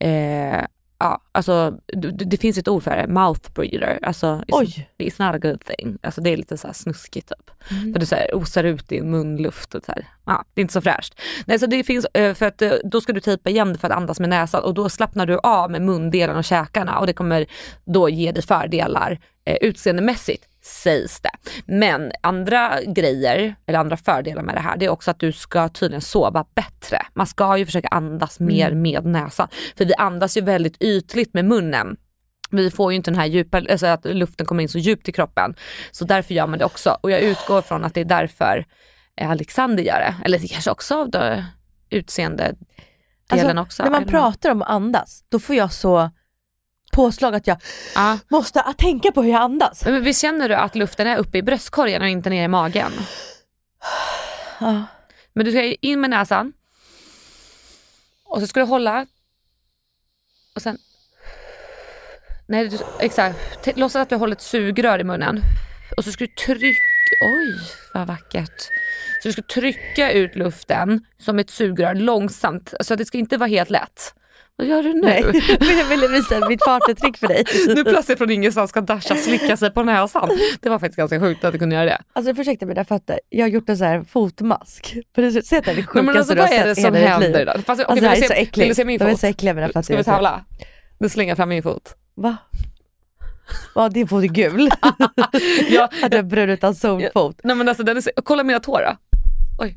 S2: Eh, ja, alltså, det, det finns ett ord för det, mouth breather. Alltså, it's,
S1: Oj.
S2: it's not a good thing. Alltså, det är lite så här snuskigt typ.
S1: Mm.
S2: För det så här, osar ut din munluft och så här. Ja, det är inte så fräscht. Nej, så det finns, eh, för att eh, då ska du tejpa igen för att andas med näsan och då slappnar du av med mundelen och käkarna och det kommer då ge dig fördelar eh, utseendemässigt sägs det. Men andra grejer, eller andra fördelar med det här, det är också att du ska tydligen sova bättre. Man ska ju försöka andas mer med näsan. För vi andas ju väldigt ytligt med munnen. Vi får ju inte den här djupa, alltså att luften kommer in så djupt i kroppen. Så därför gör man det också. Och jag utgår från att det är därför eh, Alexander gör det. Eller det kanske också av utseende delen också.
S1: När man pratar om att andas, då får jag så påslag att jag
S2: Ja.
S1: måste att tänka på hur jag andas.
S2: Men visst känner du att luften är uppe i bröstkorgen och inte ner i magen?
S1: Ja.
S2: Men du ska in med näsan. Och så ska du hålla. Och sen... Nej, du, exakt. Låtsas att du håller ett sugrör i munnen. Och så ska du trycka... Oj, vad vackert. Så du ska trycka ut luften som ett sugrör långsamt. Alltså det ska inte vara helt lätt. Vad gör du nu?
S1: Nej, jag ville visa mitt partytrick för dig.
S2: Nu plötsligt från ingenstans ska Dasha slicka sig på näsan. Det var faktiskt ganska sjukt att du kunde göra det.
S1: Alltså ursäkta mina fötter, jag har gjort en sån här fotmask. För det det
S2: Nej,
S1: sjukaste
S2: men alltså,
S1: du har
S2: vad är det
S1: sett i
S2: som
S1: hela ditt liv.
S2: händer då? Fast, okej,
S1: Alltså det här är
S2: du
S1: så äckligt.
S2: Vill du se min
S1: De är så äckliga mina fötter.
S2: Ska vi tävla? Nu slänger fram min fot.
S1: Va? Ja din fot är gul.
S2: Ja,
S1: Hade en brun utan solfot.
S2: nej men alltså den är så, kolla mina tår då.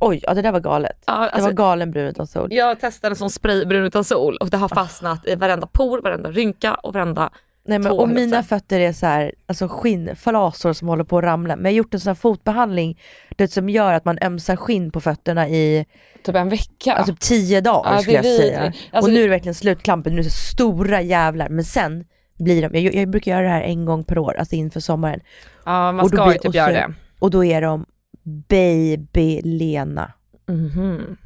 S1: Oj, ja det där var galet.
S2: Ja,
S1: det
S2: alltså,
S1: var galen brun utan sol.
S2: jag testade sån spray brun utan sol och det har fastnat i varenda por, varenda rynka och varenda
S1: Nej, men, och mina fötter är så här, alltså skinn, falasor som håller på att ramla. Men jag har gjort en sån här fotbehandling det som gör att man ömsar skinn på fötterna i
S2: typ en vecka.
S1: alltså, tio dagar
S2: Ja, det
S1: skulle jag säga.
S2: Alltså,
S1: och nu är det verkligen slutklampen, nu är det stora jävlar. Men sen blir de, jag, jag brukar göra det här en gång per år, alltså inför sommaren.
S2: ja, man
S1: och
S2: ska ju typ göra det.
S1: Och då är de baby-lena.
S2: Mhm.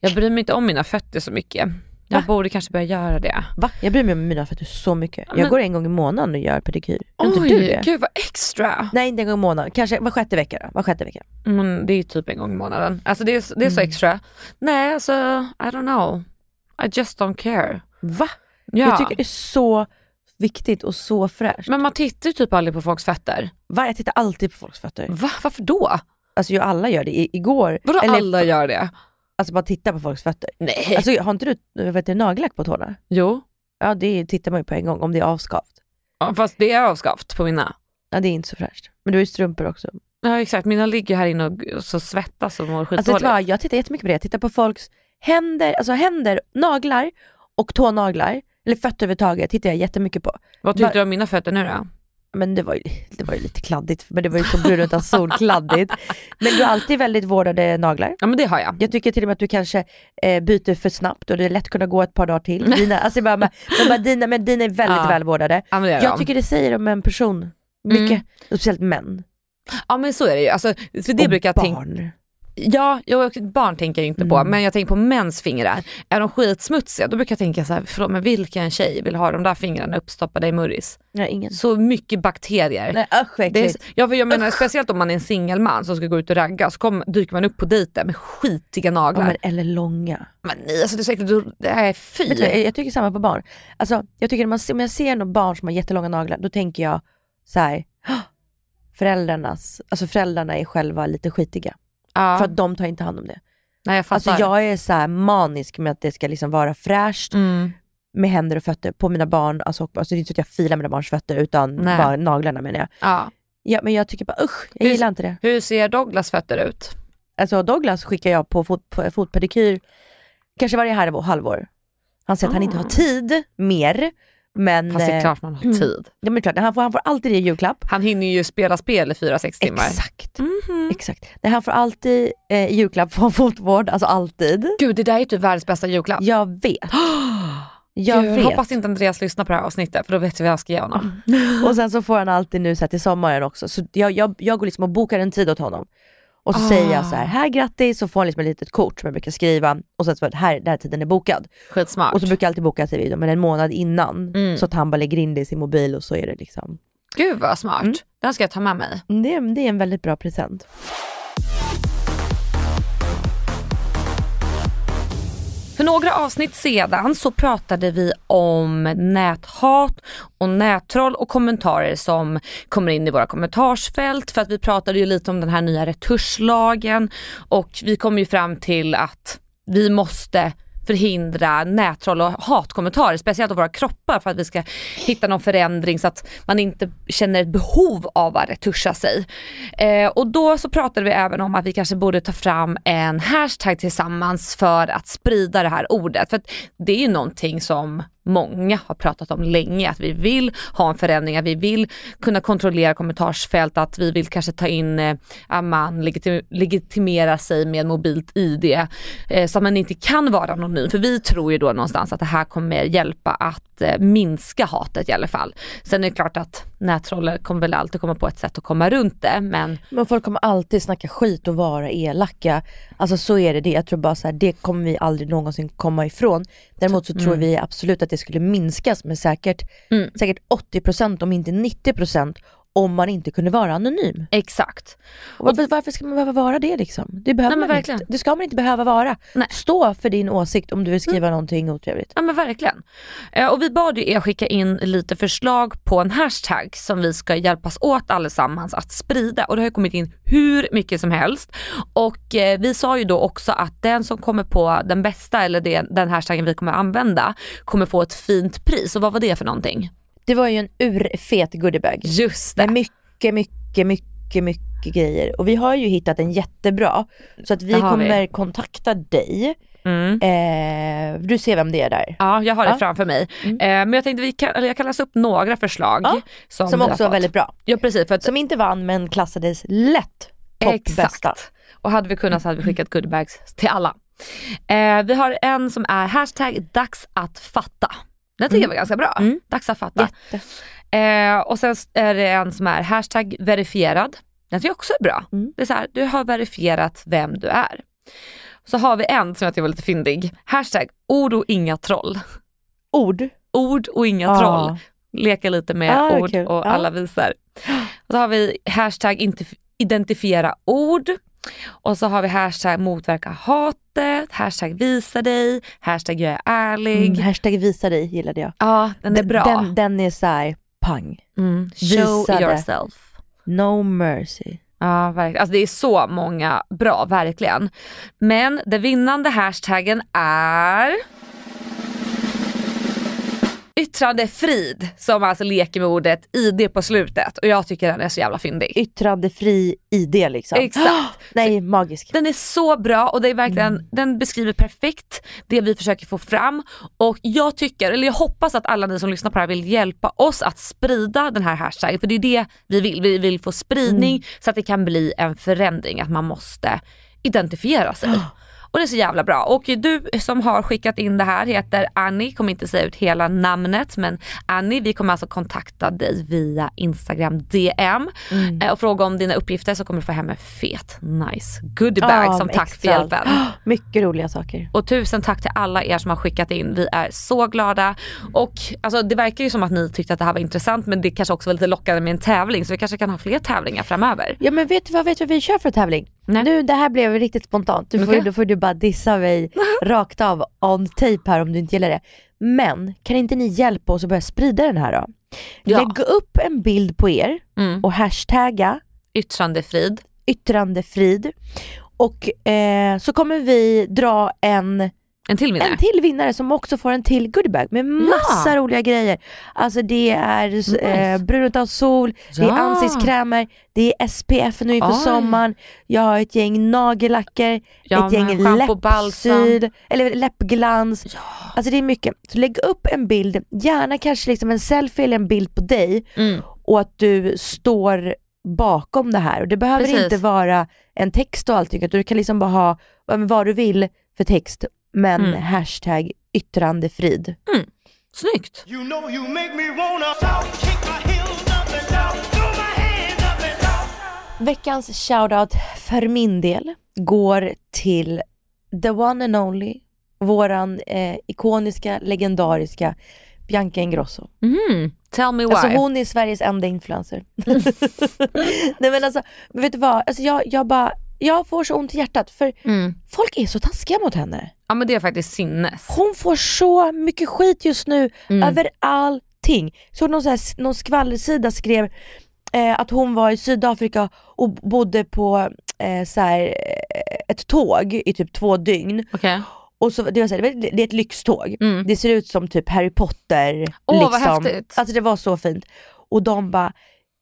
S2: Jag bryr mig inte om mina fötter så mycket. Jag
S1: Va?
S2: borde kanske börja göra det.
S1: Va? Jag bryr mig om mina fötter så mycket. Jag
S2: Men-
S1: går en gång i månaden och gör pedikyr. Gör inte du
S2: Oj,
S1: det?
S2: gud vad extra.
S1: Nej inte en gång i månaden, kanske var sjätte vecka då. Var sjätte vecka.
S2: Men det är typ en gång i månaden. Alltså det är, det är så
S1: Mm.
S2: extra. Nej alltså, I don't know. I just don't care.
S1: Va?
S2: Ja.
S1: Jag tycker det är så viktigt och så fräscht.
S2: Men man tittar ju typ aldrig på folks fötter.
S1: Va? Jag tittar alltid på folks fötter.
S2: Va? Varför då?
S1: Alltså ju alla gör det. I, igår,
S2: Vadå
S1: eller
S2: alla gör det?
S1: Alltså bara titta på folks fötter.
S2: Nej.
S1: Alltså har inte du vet nagellack på tårna?
S2: jo,
S1: Ja det tittar man ju på en gång om det är avskavt.
S2: ja, fast det är avskavt på mina.
S1: Ja det är inte så fräscht. Men du har ju strumpor också.
S2: Ja exakt, mina ligger här inne och, så svettas och mår
S1: Alltså
S2: skitdåligt.
S1: vad, jag tittar jättemycket på det. Jag tittar på folks händer, alltså händer, naglar och tånaglar, eller fötter överhuvudtaget tittar jag jättemycket på.
S2: vad tyckte du om mina fötter nu då?
S1: Men det var, ju, det var ju lite kladdigt, men det var ju så brun utan sol, kladdigt. Men du har alltid väldigt vårdade naglar.
S2: Ja men det har jag.
S1: Jag tycker till och med att du kanske eh, byter för snabbt och det är lätt kunna gå ett par dagar till. Dina, alltså bara, men, bara, dina, men dina är väldigt
S2: Ja.
S1: välvårdade.
S2: Ja, men det är
S1: Jag
S2: de.
S1: tycker det säger om en person mycket,
S2: Mm.
S1: speciellt män.
S2: Ja men så är det ju. Alltså, för det
S1: och
S2: brukar jag
S1: barn.
S2: Ja, jag, barn tänker jag inte på,
S1: Mm.
S2: men jag tänker på mäns fingrar. Är de skitsmutsiga, då brukar jag tänka så här, förlåt men vilken tjej vill ha de där fingrarna uppstoppade i murris?
S1: Nej, ingen.
S2: Så mycket bakterier.
S1: Nej usch vad
S2: är, ja, för jag menar speciellt om man är en singelman som ska gå ut och ragga så kom, dyker man upp på dejten med skitiga
S1: Ja,
S2: naglar.
S1: men, eller långa.
S2: men nej, alltså det är säkert, du- det är fy.
S1: Du, jag, tycker samma på barn. Alltså, jag tycker när man, om jag ser något barn som har jättelånga naglar, då tänker jag så här. "Åh, Föräldrarnas, alltså föräldrarna är själva lite skitiga.
S2: Ja.
S1: För att de tar inte hand om det.
S2: nej, jag fattar.
S1: Alltså jag är så här manisk med att det ska liksom vara fräscht
S2: mm.
S1: med händer och fötter på mina barn. Alltså, alltså det är inte så att jag filar mina barns fötter utan
S2: Nej.
S1: bara naglarna menar jag.
S2: ja.
S1: Ja, men jag tycker bara usch, jag
S2: Hur-
S1: gillar inte det.
S2: Hur ser Douglas fötter ut?
S1: Alltså Douglas skickar jag på, fot, på fotpedikyr kanske varje halvår. halvår. Han säger att han inte har tid mer. Men,
S2: Fast det är
S1: eh,
S2: klart man har
S1: mm.
S2: tid.
S1: Ja, men klart, han får, han får alltid det i julklapp.
S2: Han hinner ju spela spel i 4-6 timmar.
S1: Exakt.
S2: Mhm.
S1: Exakt. Nej, han får alltid eh, julklapp från fotvård, alltså alltid.
S2: Gud det där är ju typ världens bästa julklapp.
S1: Jag vet. Jag
S2: Gud. Hoppas inte Andreas lyssnar på det här avsnittet för då vet vi vad jag ska ge honom.
S1: Och sen så får han alltid nu så till sommaren också. Så jag, jag, jag går liksom och bokar en tid åt honom. Och så
S2: Ah.
S1: säger jag så här, här grattis, så får han liksom ett litet kort som jag brukar skriva. Och sen så att här, den här tiden är bokad.
S2: Skitsmart.
S1: Och så brukar jag alltid boka vid men en månad innan.
S2: Mm.
S1: Så att han bara lägger in det i sin mobil och så är det liksom.
S2: Gud vad smart.
S1: Mm.
S2: Det här ska jag ta med mig.
S1: Det, är- det är en väldigt bra present.
S2: För några avsnitt sedan så pratade vi om näthat och nättroll och kommentarer som kommer in i våra kommentarsfält för att vi pratade ju lite om den här nya returslagen och vi kom ju fram till att vi måste förhindra nättroll och hatkommentarer, speciellt av våra kroppar för att vi ska hitta någon förändring så att man inte känner ett behov av att retuscha sig. Eh, och då så pratade vi även om att vi kanske borde ta fram en hashtag tillsammans för att sprida det här ordet. För att det är ju någonting som många har pratat om länge, att vi vill ha en förändring, att vi vill kunna kontrollera kommentarsfält, att vi vill kanske ta in, eh, att man legitim- legitimerar sig med mobilt ID eh, så att man inte kan vara anonym. För vi tror ju då någonstans att det här kommer hjälpa att eh, minska hatet i alla fall. Sen är det klart att nättroller kommer väl alltid komma på ett sätt att komma runt det men
S1: Men folk kommer alltid snacka skit och vara elaka. Alltså så är det. det. Jag tror bara så här, det kommer vi aldrig någonsin komma ifrån. Däremot så tror vi absolut att det skulle minskas med säkert,
S2: Mm.
S1: säkert 80% om inte 90% om man inte kunde vara anonym.
S2: exakt.
S1: Och varför, varför ska man behöva vara det liksom? Det behöver
S2: Nej,
S1: man
S2: verkligen.
S1: inte. Det ska man inte behöva vara.
S2: Nej.
S1: Stå för din åsikt om du vill skriva någonting otrevligt.
S2: Ja men verkligen. Eh, och vi bad ju er skicka in lite förslag på en hashtag som vi ska hjälpas åt allesammans att sprida och det har kommit in hur mycket som helst. Och eh, vi sa ju då också att den som kommer på den bästa eller den hashtaggen vi kommer använda kommer få ett fint pris. Och vad var det för någonting?
S1: Det var ju en urfet goodiebag.
S2: Just det.
S1: Med mycket, mycket, mycket, mycket grejer. Och vi har ju hittat en jättebra. Så att vi
S2: har vi.
S1: kommer kontakta dig.
S2: Mm.
S1: Eh, du ser vem det är där.
S2: Ja, jag har det
S1: Ja.
S2: framför mig. Eh, men jag tänkte vi kan, eller jag kan läsa upp några förslag.
S1: Ja,
S2: som,
S1: Som också var väldigt bra.
S2: Ja precis, för att
S1: Som inte vann men klassades lätt topp bästa.
S2: Exakt. Och hade vi kunnat så hade vi skickat goodiebags till alla. Eh, vi har en som är hashtag dags att fatta. Den tycker jag var ganska bra.
S1: Mm.
S2: Dags att fatta. Eh, och sen är det en som är hashtag verifierad. Den tycker jag också är bra.
S1: Mm.
S2: Det är så här, du har verifierat vem du är. Så har vi en som jag tycker var lite fyndig. Hashtag ord och inga troll.
S1: Ord.
S2: Ord och inga
S1: Ah.
S2: troll. Leka lite med
S1: Ah,
S2: ord och
S1: Ja.
S2: alla visar. Och så har vi hashtag identifiera ord. Och så har vi hashtag motverka hatet, hashtag visa dig, hashtag jag är ärlig.
S1: Mm, hashtag visa dig gillade jag.
S2: Ja, den är bra.
S1: Den, den är såhär pang.
S2: mm. Show yourself.
S1: No mercy.
S2: Ja, verkligen. Alltså det är så många bra, verkligen. Men den vinnande hashtaggen är yttrandefrid som alltså leker med ordet ID på slutet och jag tycker den är så jävla fyndig.
S1: Yttrandefri ID liksom.
S2: Exakt.
S1: Nej, magisk.
S2: Den är så bra och det är verkligen,
S1: Mm.
S2: den beskriver perfekt det vi försöker få fram och jag tycker, eller jag hoppas att alla ni som lyssnar på det här vill hjälpa oss att sprida den här hashtaggen för det är det vi vill. Vi vill få spridning
S1: Mm.
S2: så att det kan bli en förändring, att man måste identifiera sig. Och det är så jävla bra. Och du som har skickat in det här heter Annie, kommer inte säga ut hela namnet men Annie, vi kommer alltså kontakta dig via Instagram DM
S1: Mm.
S2: eh, och fråga om dina uppgifter så kommer du få hem en fet nice goodiebag
S1: Ja,
S2: som tack för
S1: extra.
S2: hjälpen.
S1: Mycket roliga saker.
S2: Och tusen tack till alla er som har skickat in. Vi är så glada. Och alltså, det verkar ju som att ni tyckte att det här var intressant men det kanske också var lite lockande med en tävling så vi kanske kan ha fler tävlingar framöver.
S1: Ja men vet du vad, vet du vad vi kör för tävling?
S2: Nej.
S1: Nu det här blev riktigt spontant, du får,
S2: Okej.
S1: då får du bara dissa mig rakt av on tape här om du inte gillar det. Men kan inte ni hjälpa oss att börja sprida den här då?
S2: Ja.
S1: Lägg upp en bild på er
S2: Mm.
S1: och hashtagga
S2: Yttrandefrid.
S1: yttrandefrid och eh, så kommer vi dra en
S2: En till vinnare.
S1: en till vinnare som också får en till goodiebag med massa roliga grejer. Alltså det är eh, brun av sol, det är
S2: Ja.
S1: ansiktskrämer, det är SPF nu inför
S2: Oj.
S1: sommaren, jag har ett gäng nagellacker,
S2: Ja,
S1: ett gäng läppsyl, eller läppglans. Alltså det är mycket. Så lägg upp en bild, gärna kanske liksom en selfie eller en bild på dig
S2: Mm.
S1: och att du står bakom det här. Och det behöver
S2: Precis.
S1: inte vara en text och allting, utan du kan liksom bara ha ja, vad du vill för text, men
S2: Mm.
S1: hashtag yttrandefrid.
S2: Snyggt.
S4: You know you.
S1: Veckans shoutout för min del går till the one and only, våran eh, ikoniska, legendariska Bianca Ingrosso.
S2: Mm. Tell me why.
S1: Alltså hon är Sveriges enda influencer. Nej men alltså, vet du vad? Alltså jag, jag bara, jag får så ont i hjärtat för
S2: mm.
S1: folk är så taskiga mot henne.
S2: Ja men det är faktiskt sinnes.
S1: Hon får så mycket skit just nu
S2: Mm.
S1: över allting. Så någon, så här, någon skvallersida skrev eh, att hon var i Sydafrika och bodde på eh, så här, eh, ett tåg i typ två dygn.
S2: Okej.
S1: Och så, det, var så här, det, är ett lyxtåg.
S2: Mm.
S1: Det ser ut som typ Harry Potter.
S2: Åh, vad
S1: liksom.
S2: häftigt.
S1: Alltså det var så fint. Och de bara,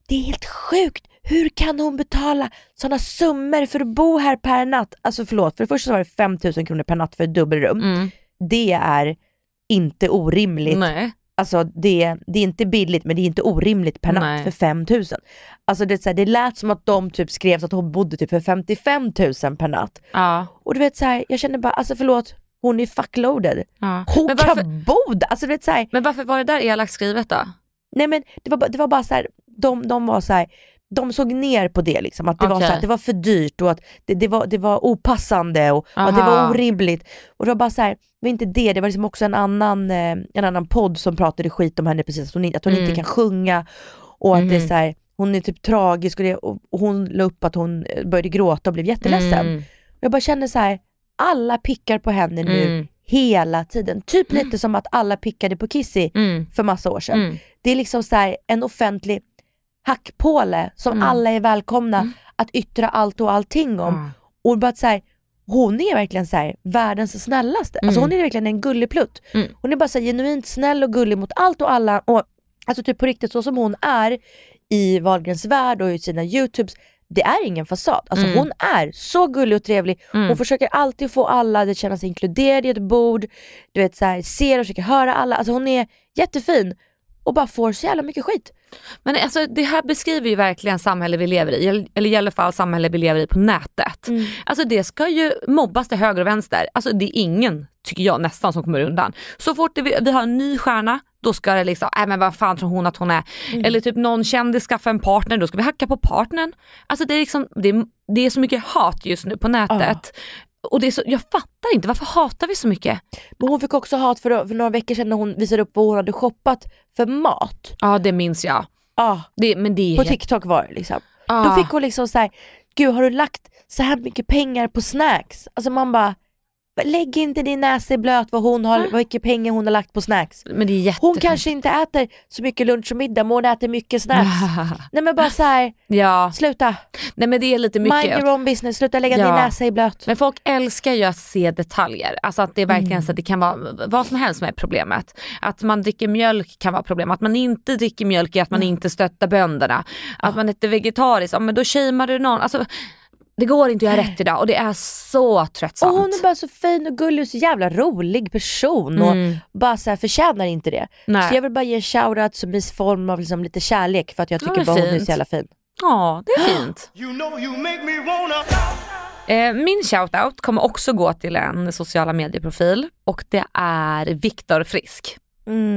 S1: det är helt sjukt. Hur kan hon betala sådana summor för att bo här per natt? Alltså förlåt, för det första så var det 5000 kronor per natt för ett dubbelrum.
S2: Mm.
S1: Det är inte orimligt.
S2: Nej.
S1: Alltså det, det är inte billigt men det är inte orimligt per natt
S2: Nej.
S1: för 5000. Alltså det, är så här, det lät som att de typ skrev att hon bodde typ för 55 000 per natt.
S2: Ja.
S1: Och du vet så här, jag känner bara, alltså förlåt, hon är fuckloaded.
S2: ja.
S1: Hon
S2: Men varför,
S1: kan bo där. Alltså du vet så här,
S2: men varför var det där elakt skrivet då?
S1: nej men det var, det var bara så här, de, de var så här, de såg ner på det liksom, att det var
S2: Okej.
S1: så här, det var för dyrt och att det, det, var, det var opassande och, och det var orimligt. Och det var bara så här, det var inte det, det var liksom också en annan, eh, en annan podd som pratade skit om henne precis, att hon, att hon
S2: Mm.
S1: inte kan sjunga och att det är
S2: Mhm.
S1: så här, hon är typ tragisk och, det, och, hon la upp att hon eh, började gråta och blev jätteledsen.
S2: Mm.
S1: Jag bara känner så här, alla pickar på henne nu
S2: Mm.
S1: hela tiden. Typ lite som att alla pickade på Kissy
S2: Mm.
S1: för massa år sedan.
S2: Mm.
S1: Det är liksom så här en offentlig hackpåle som
S2: Mm.
S1: alla är välkomna att yttra allt och allting om.
S2: Ja.
S1: Och bara så här, hon är verkligen så här, världens snällaste. Alltså
S2: Mm.
S1: hon är verkligen en gulligplutt.
S2: Mm.
S1: Hon är bara så här, genuint snäll och gullig mot allt och alla. Och, alltså typ på riktigt så som hon är i Wahlgrens värld och i sina youtubes. Det är ingen fasad. Alltså
S2: Mm.
S1: hon är så gullig och trevlig.
S2: Mm.
S1: Hon försöker alltid få alla att känna sig inkluderade i ett bord. Du vet så här, ser och försöker höra alla. Alltså hon är jättefin och bara får så jävla mycket skit.
S2: Men alltså, det här beskriver ju verkligen samhället vi lever i, eller i alla fall samhället vi lever i på nätet.
S1: Mm.
S2: Alltså det ska ju mobbas till höger och vänster. Alltså det är ingen, tycker jag nästan, som kommer undan. Så fort vi, vi har en ny stjärna, då ska det liksom, nej men vad fan tror hon att hon är?
S1: Mm.
S2: Eller typ någon kändis skaffar en partner, då ska vi hacka på partnern. Alltså det är liksom, det är, det är så mycket hat just nu på nätet. Och det är så, jag fattar inte, varför hatar vi så mycket?
S1: Men hon fick också hat för, för några veckor sedan när hon visade upp vad hon hade shoppat för mat.
S2: Ja det minns jag.
S1: Ja,
S2: Det, men det är
S1: på TikTok var det liksom.
S2: Ja.
S1: Då fick hon liksom så här, gud har du lagt så här mycket pengar på snacks? Alltså man bara, lägg inte din näsa i blöt vad hon har, vad mycket pengar hon har lagt på snacks.
S2: Men det är jättefint.
S1: Hon kanske inte äter så mycket lunch och middag men hon äter mycket snacks. Nej men bara så här,
S2: Ja,
S1: sluta.
S2: nej men det är lite
S1: Mind
S2: mycket.
S1: your own business, sluta lägga
S2: Ja.
S1: din näsa i blöt.
S2: Men folk älskar ju att se detaljer. Alltså att det är verkligen
S1: Mm.
S2: så att det kan vara vad som helst som är problemet. Att man dricker mjölk kan vara problem. Att man inte dricker mjölk är att man
S1: Mm.
S2: inte stöttar bönderna. Att man inte är vegetarisk, ja, men då shamear du någon. Alltså, det går inte att göra rätt idag och det är så
S1: Och
S2: tröttsamt.
S1: hon är bara så fin och gullig och så jävla rolig person och
S2: Mm.
S1: bara så här förtjänar inte det.
S2: Nej.
S1: Så jag vill bara ge en shoutout som i form av liksom lite kärlek för att jag
S2: Ja,
S1: tycker
S2: men
S1: bara hon är
S2: fint.
S1: så jävla fin.
S2: Ja, det är fint. Eh, min shoutout kommer också gå till en sociala medieprofil och det är Viktor Frisk.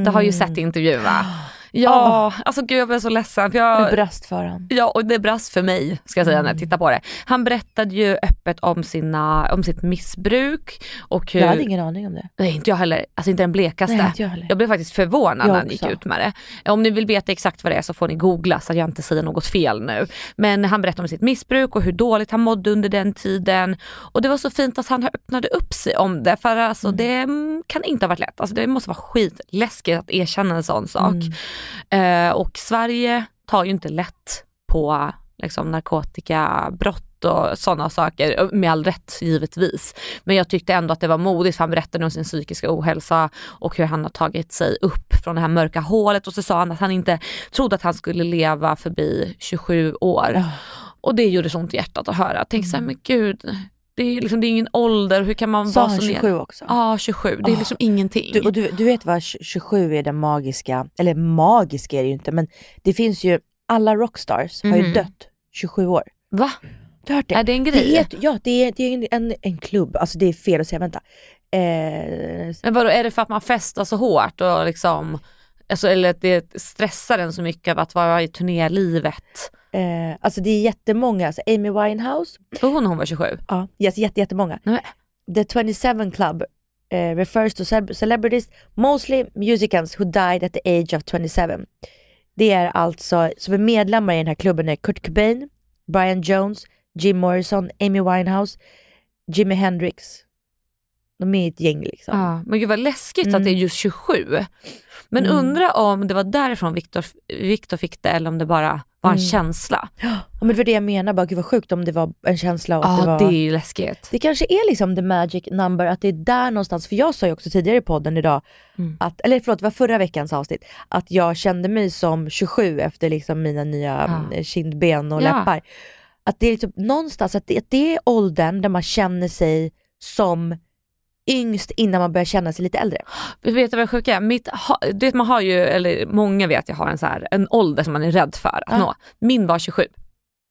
S2: Du har ju sett intervjun va? Ja, alltså gud jag blev så ledsen. För jag,
S1: Med bröst för han.
S2: Ja och det brast för mig ska jag säga när jag tittar på det. Han berättade ju öppet om, sina, om sitt missbruk och hur...
S1: Jag hade ingen aning om det.
S2: Nej inte jag heller, alltså inte den blekaste.
S1: Nej, inte jag heller.
S2: blev faktiskt förvånad
S1: Jag
S2: när han gick ut med det. Om ni vill veta exakt vad det är så får ni googla så att jag inte säger något fel nu. Men han berättade om sitt missbruk och hur dåligt han mådde under den tiden. Och det var så fint att han öppnade upp sig om det för alltså
S1: Mm.
S2: det mm, kan inte ha varit lätt. Alltså det måste vara skitläskigt att erkänna en sån sak.
S1: Mm.
S2: Eh, och Sverige tar ju inte lätt på liksom, narkotikabrott och sådana saker, med all rätt givetvis. Men jag tyckte ändå att det var modigt för han berättade om sin psykiska ohälsa och hur han har tagit sig upp från det här mörka hålet och så sa han att han inte trodde att han skulle leva förbi 27 år. Och det gjorde så ont i hjärtat att höra. Tänk såhär, men gud, det är, liksom, det är ingen ålder, hur kan man
S1: Sa
S2: vara så
S1: 27
S2: ner?
S1: också?
S2: Ja, 27. Det är
S1: Ah.
S2: liksom ingenting.
S1: Du, och du, du vet vad 27 är den magiska, eller magiska är det ju inte men det finns ju, alla rockstars har ju
S2: Mhm.
S1: dött 27 år.
S2: Va?
S1: Du har hört det?
S2: Är det en
S1: Det
S2: grej?
S1: heter, ja det är, det är en, en, en klubb, alltså det är fel att säga, vänta. Eh,
S2: Men vadå, är det för att man festar så hårt och liksom, alltså, eller att det stressar en så mycket av att vara i turnélivet?
S1: Eh, alltså det är jättemånga, alltså Amy Winehouse,
S2: Tror hon hon var 27?
S1: ja, yes, jätte, jättemånga.
S2: Nej.
S1: The 27 Club eh, refers to ce- celebrities, mostly musicians who died at the age of 27. Det är alltså, som är medlemmar i den här klubben är Kurt Cobain, Brian Jones, Jim Morrison, Amy Winehouse, Jimi Hendrix. De är ett gäng liksom.
S2: Ja, men gud vad läskigt att
S1: Mm.
S2: det är just 27. Men
S1: Mm.
S2: undra om det var därifrån Viktor Victor fick det eller om det bara var en
S1: Mm.
S2: känsla.
S1: Ja, men det var det jag menar, bara gud vad sjukt om det var en känsla att
S2: Ja,
S1: det var...
S2: det är ju läskigt.
S1: Det kanske är liksom the magic number, att det är där någonstans, för jag sa ju också tidigare i podden idag,
S2: Mm.
S1: att, eller förlåt det var förra veckans avsnitt, att jag kände mig som 27 efter liksom mina nya
S2: Ja.
S1: mm, kindben och
S2: Ja.
S1: läppar. Att det är liksom någonstans, att det, att det är åldern där man känner sig som yngst innan man börjar känna sig lite äldre.
S2: Vet du vad det sjuka är? Mitt, du vet, man har ju, eller många vet jag har en, så här, en ålder som man är rädd för att
S1: Ja.
S2: nå. Min var 27.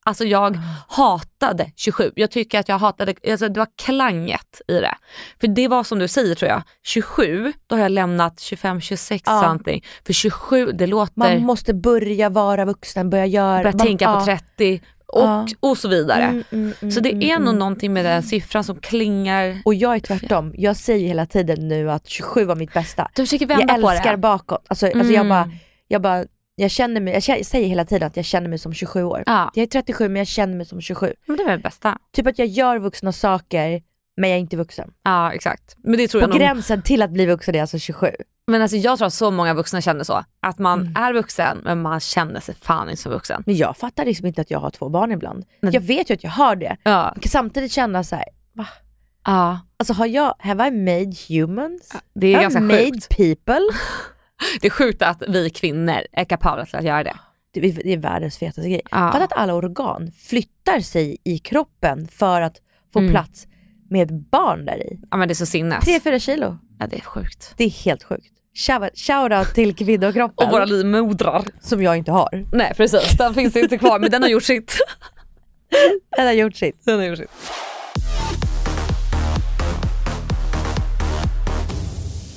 S2: Alltså jag hatade 27. Jag tycker att jag hatade, alltså det var klanget i det. För det var som du säger tror jag, 27, då har jag lämnat 25, 26
S1: Ja.
S2: something. För 27, det låter,
S1: Man måste börja vara vuxen, börja göra...
S2: börja
S1: man-
S2: tänka
S1: ja.
S2: på 30 och,
S1: Ja.
S2: och så vidare.
S1: Mm, mm, mm,
S2: så det
S1: mm,
S2: är nog
S1: mm.
S2: någonting med den siffran som klingar.
S1: Och jag är tvärtom, jag säger hela tiden nu att 27 var mitt bästa.
S2: Du försöker vända
S1: jag
S2: på
S1: älskar
S2: det.
S1: bakåt. Alltså, alltså jag
S2: Mm.
S1: bara, jag bara, jag känner mig, jag, jag säger hela tiden att jag känner mig som 27 år.
S2: Ja,
S1: Jag är 37 men jag känner mig som 27.
S2: men det är väl det bästa.
S1: Typ att jag gör vuxna saker men jag är inte vuxen.
S2: Ja exakt. Men det tror
S1: På
S2: jag
S1: gränsen till att bli vuxen är alltså 27.
S2: Men alltså jag tror att så många vuxna känner så. Att man
S1: Mm.
S2: är vuxen men man känner sig fan inte som vuxen.
S1: Men jag fattar liksom inte att jag har två barn ibland.
S2: Men-
S1: Jag vet ju att jag har det.
S2: Ja.
S1: Jag kan samtidigt känna så här, va?
S2: ja.
S1: Alltså har jag, have I made humans?
S2: Det är
S1: have
S2: ganska
S1: made
S2: sjukt.
S1: people?
S2: Det är sjukt att vi kvinnor är kapabla till att göra det.
S1: Det är, det är världens fetaste grej.
S2: Ja.
S1: Fatta att alla organ flyttar sig i kroppen för att få
S2: Mm.
S1: plats med ett barn där i.
S2: Ja men det är så sinnes.
S1: 3-4 kilo.
S2: Ja det är sjukt.
S1: Det är helt sjukt. Shout- Shoutout till kvinnokroppen.
S2: Och våra livmodrar.
S1: Som jag inte har.
S2: Nej precis, den finns inte kvar men den har gjort sitt.
S1: Den har gjort sitt.
S2: Den har gjort sitt.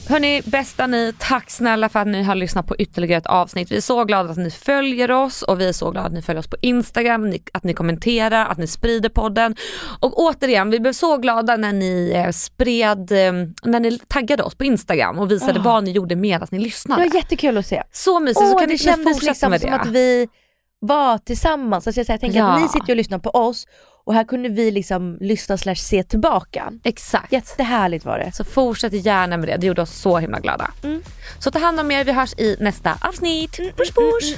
S2: Hörni, bästa ni, tack snälla för att ni har lyssnat på ytterligare ett avsnitt. Vi är så glada att ni följer oss och vi är så glada att ni följer oss på Instagram, ni- att ni kommenterar, att ni sprider podden. Och återigen, vi blev så glada när ni eh, spred, eh, när ni taggade oss på Instagram och visade vad ni gjorde med att ni
S1: Det
S2: lyssnade.
S1: var jättekul att se.
S2: Så mysigt, så
S1: Åh,
S2: kan
S1: det
S2: ni
S1: kändes
S2: fortsätta
S1: liksom
S2: med
S1: som
S2: det.
S1: att vi var tillsammans. Alltså jag, jag tänker
S2: Ja.
S1: att ni sitter och lyssnar på oss Och här kunde vi liksom lyssna slash se tillbaka.
S2: Exakt.
S1: Jättehärligt var det.
S2: Så fortsätt gärna med det, det gjorde oss så himla glada. Så ta hand om er, vi hörs i nästa avsnitt. Push push!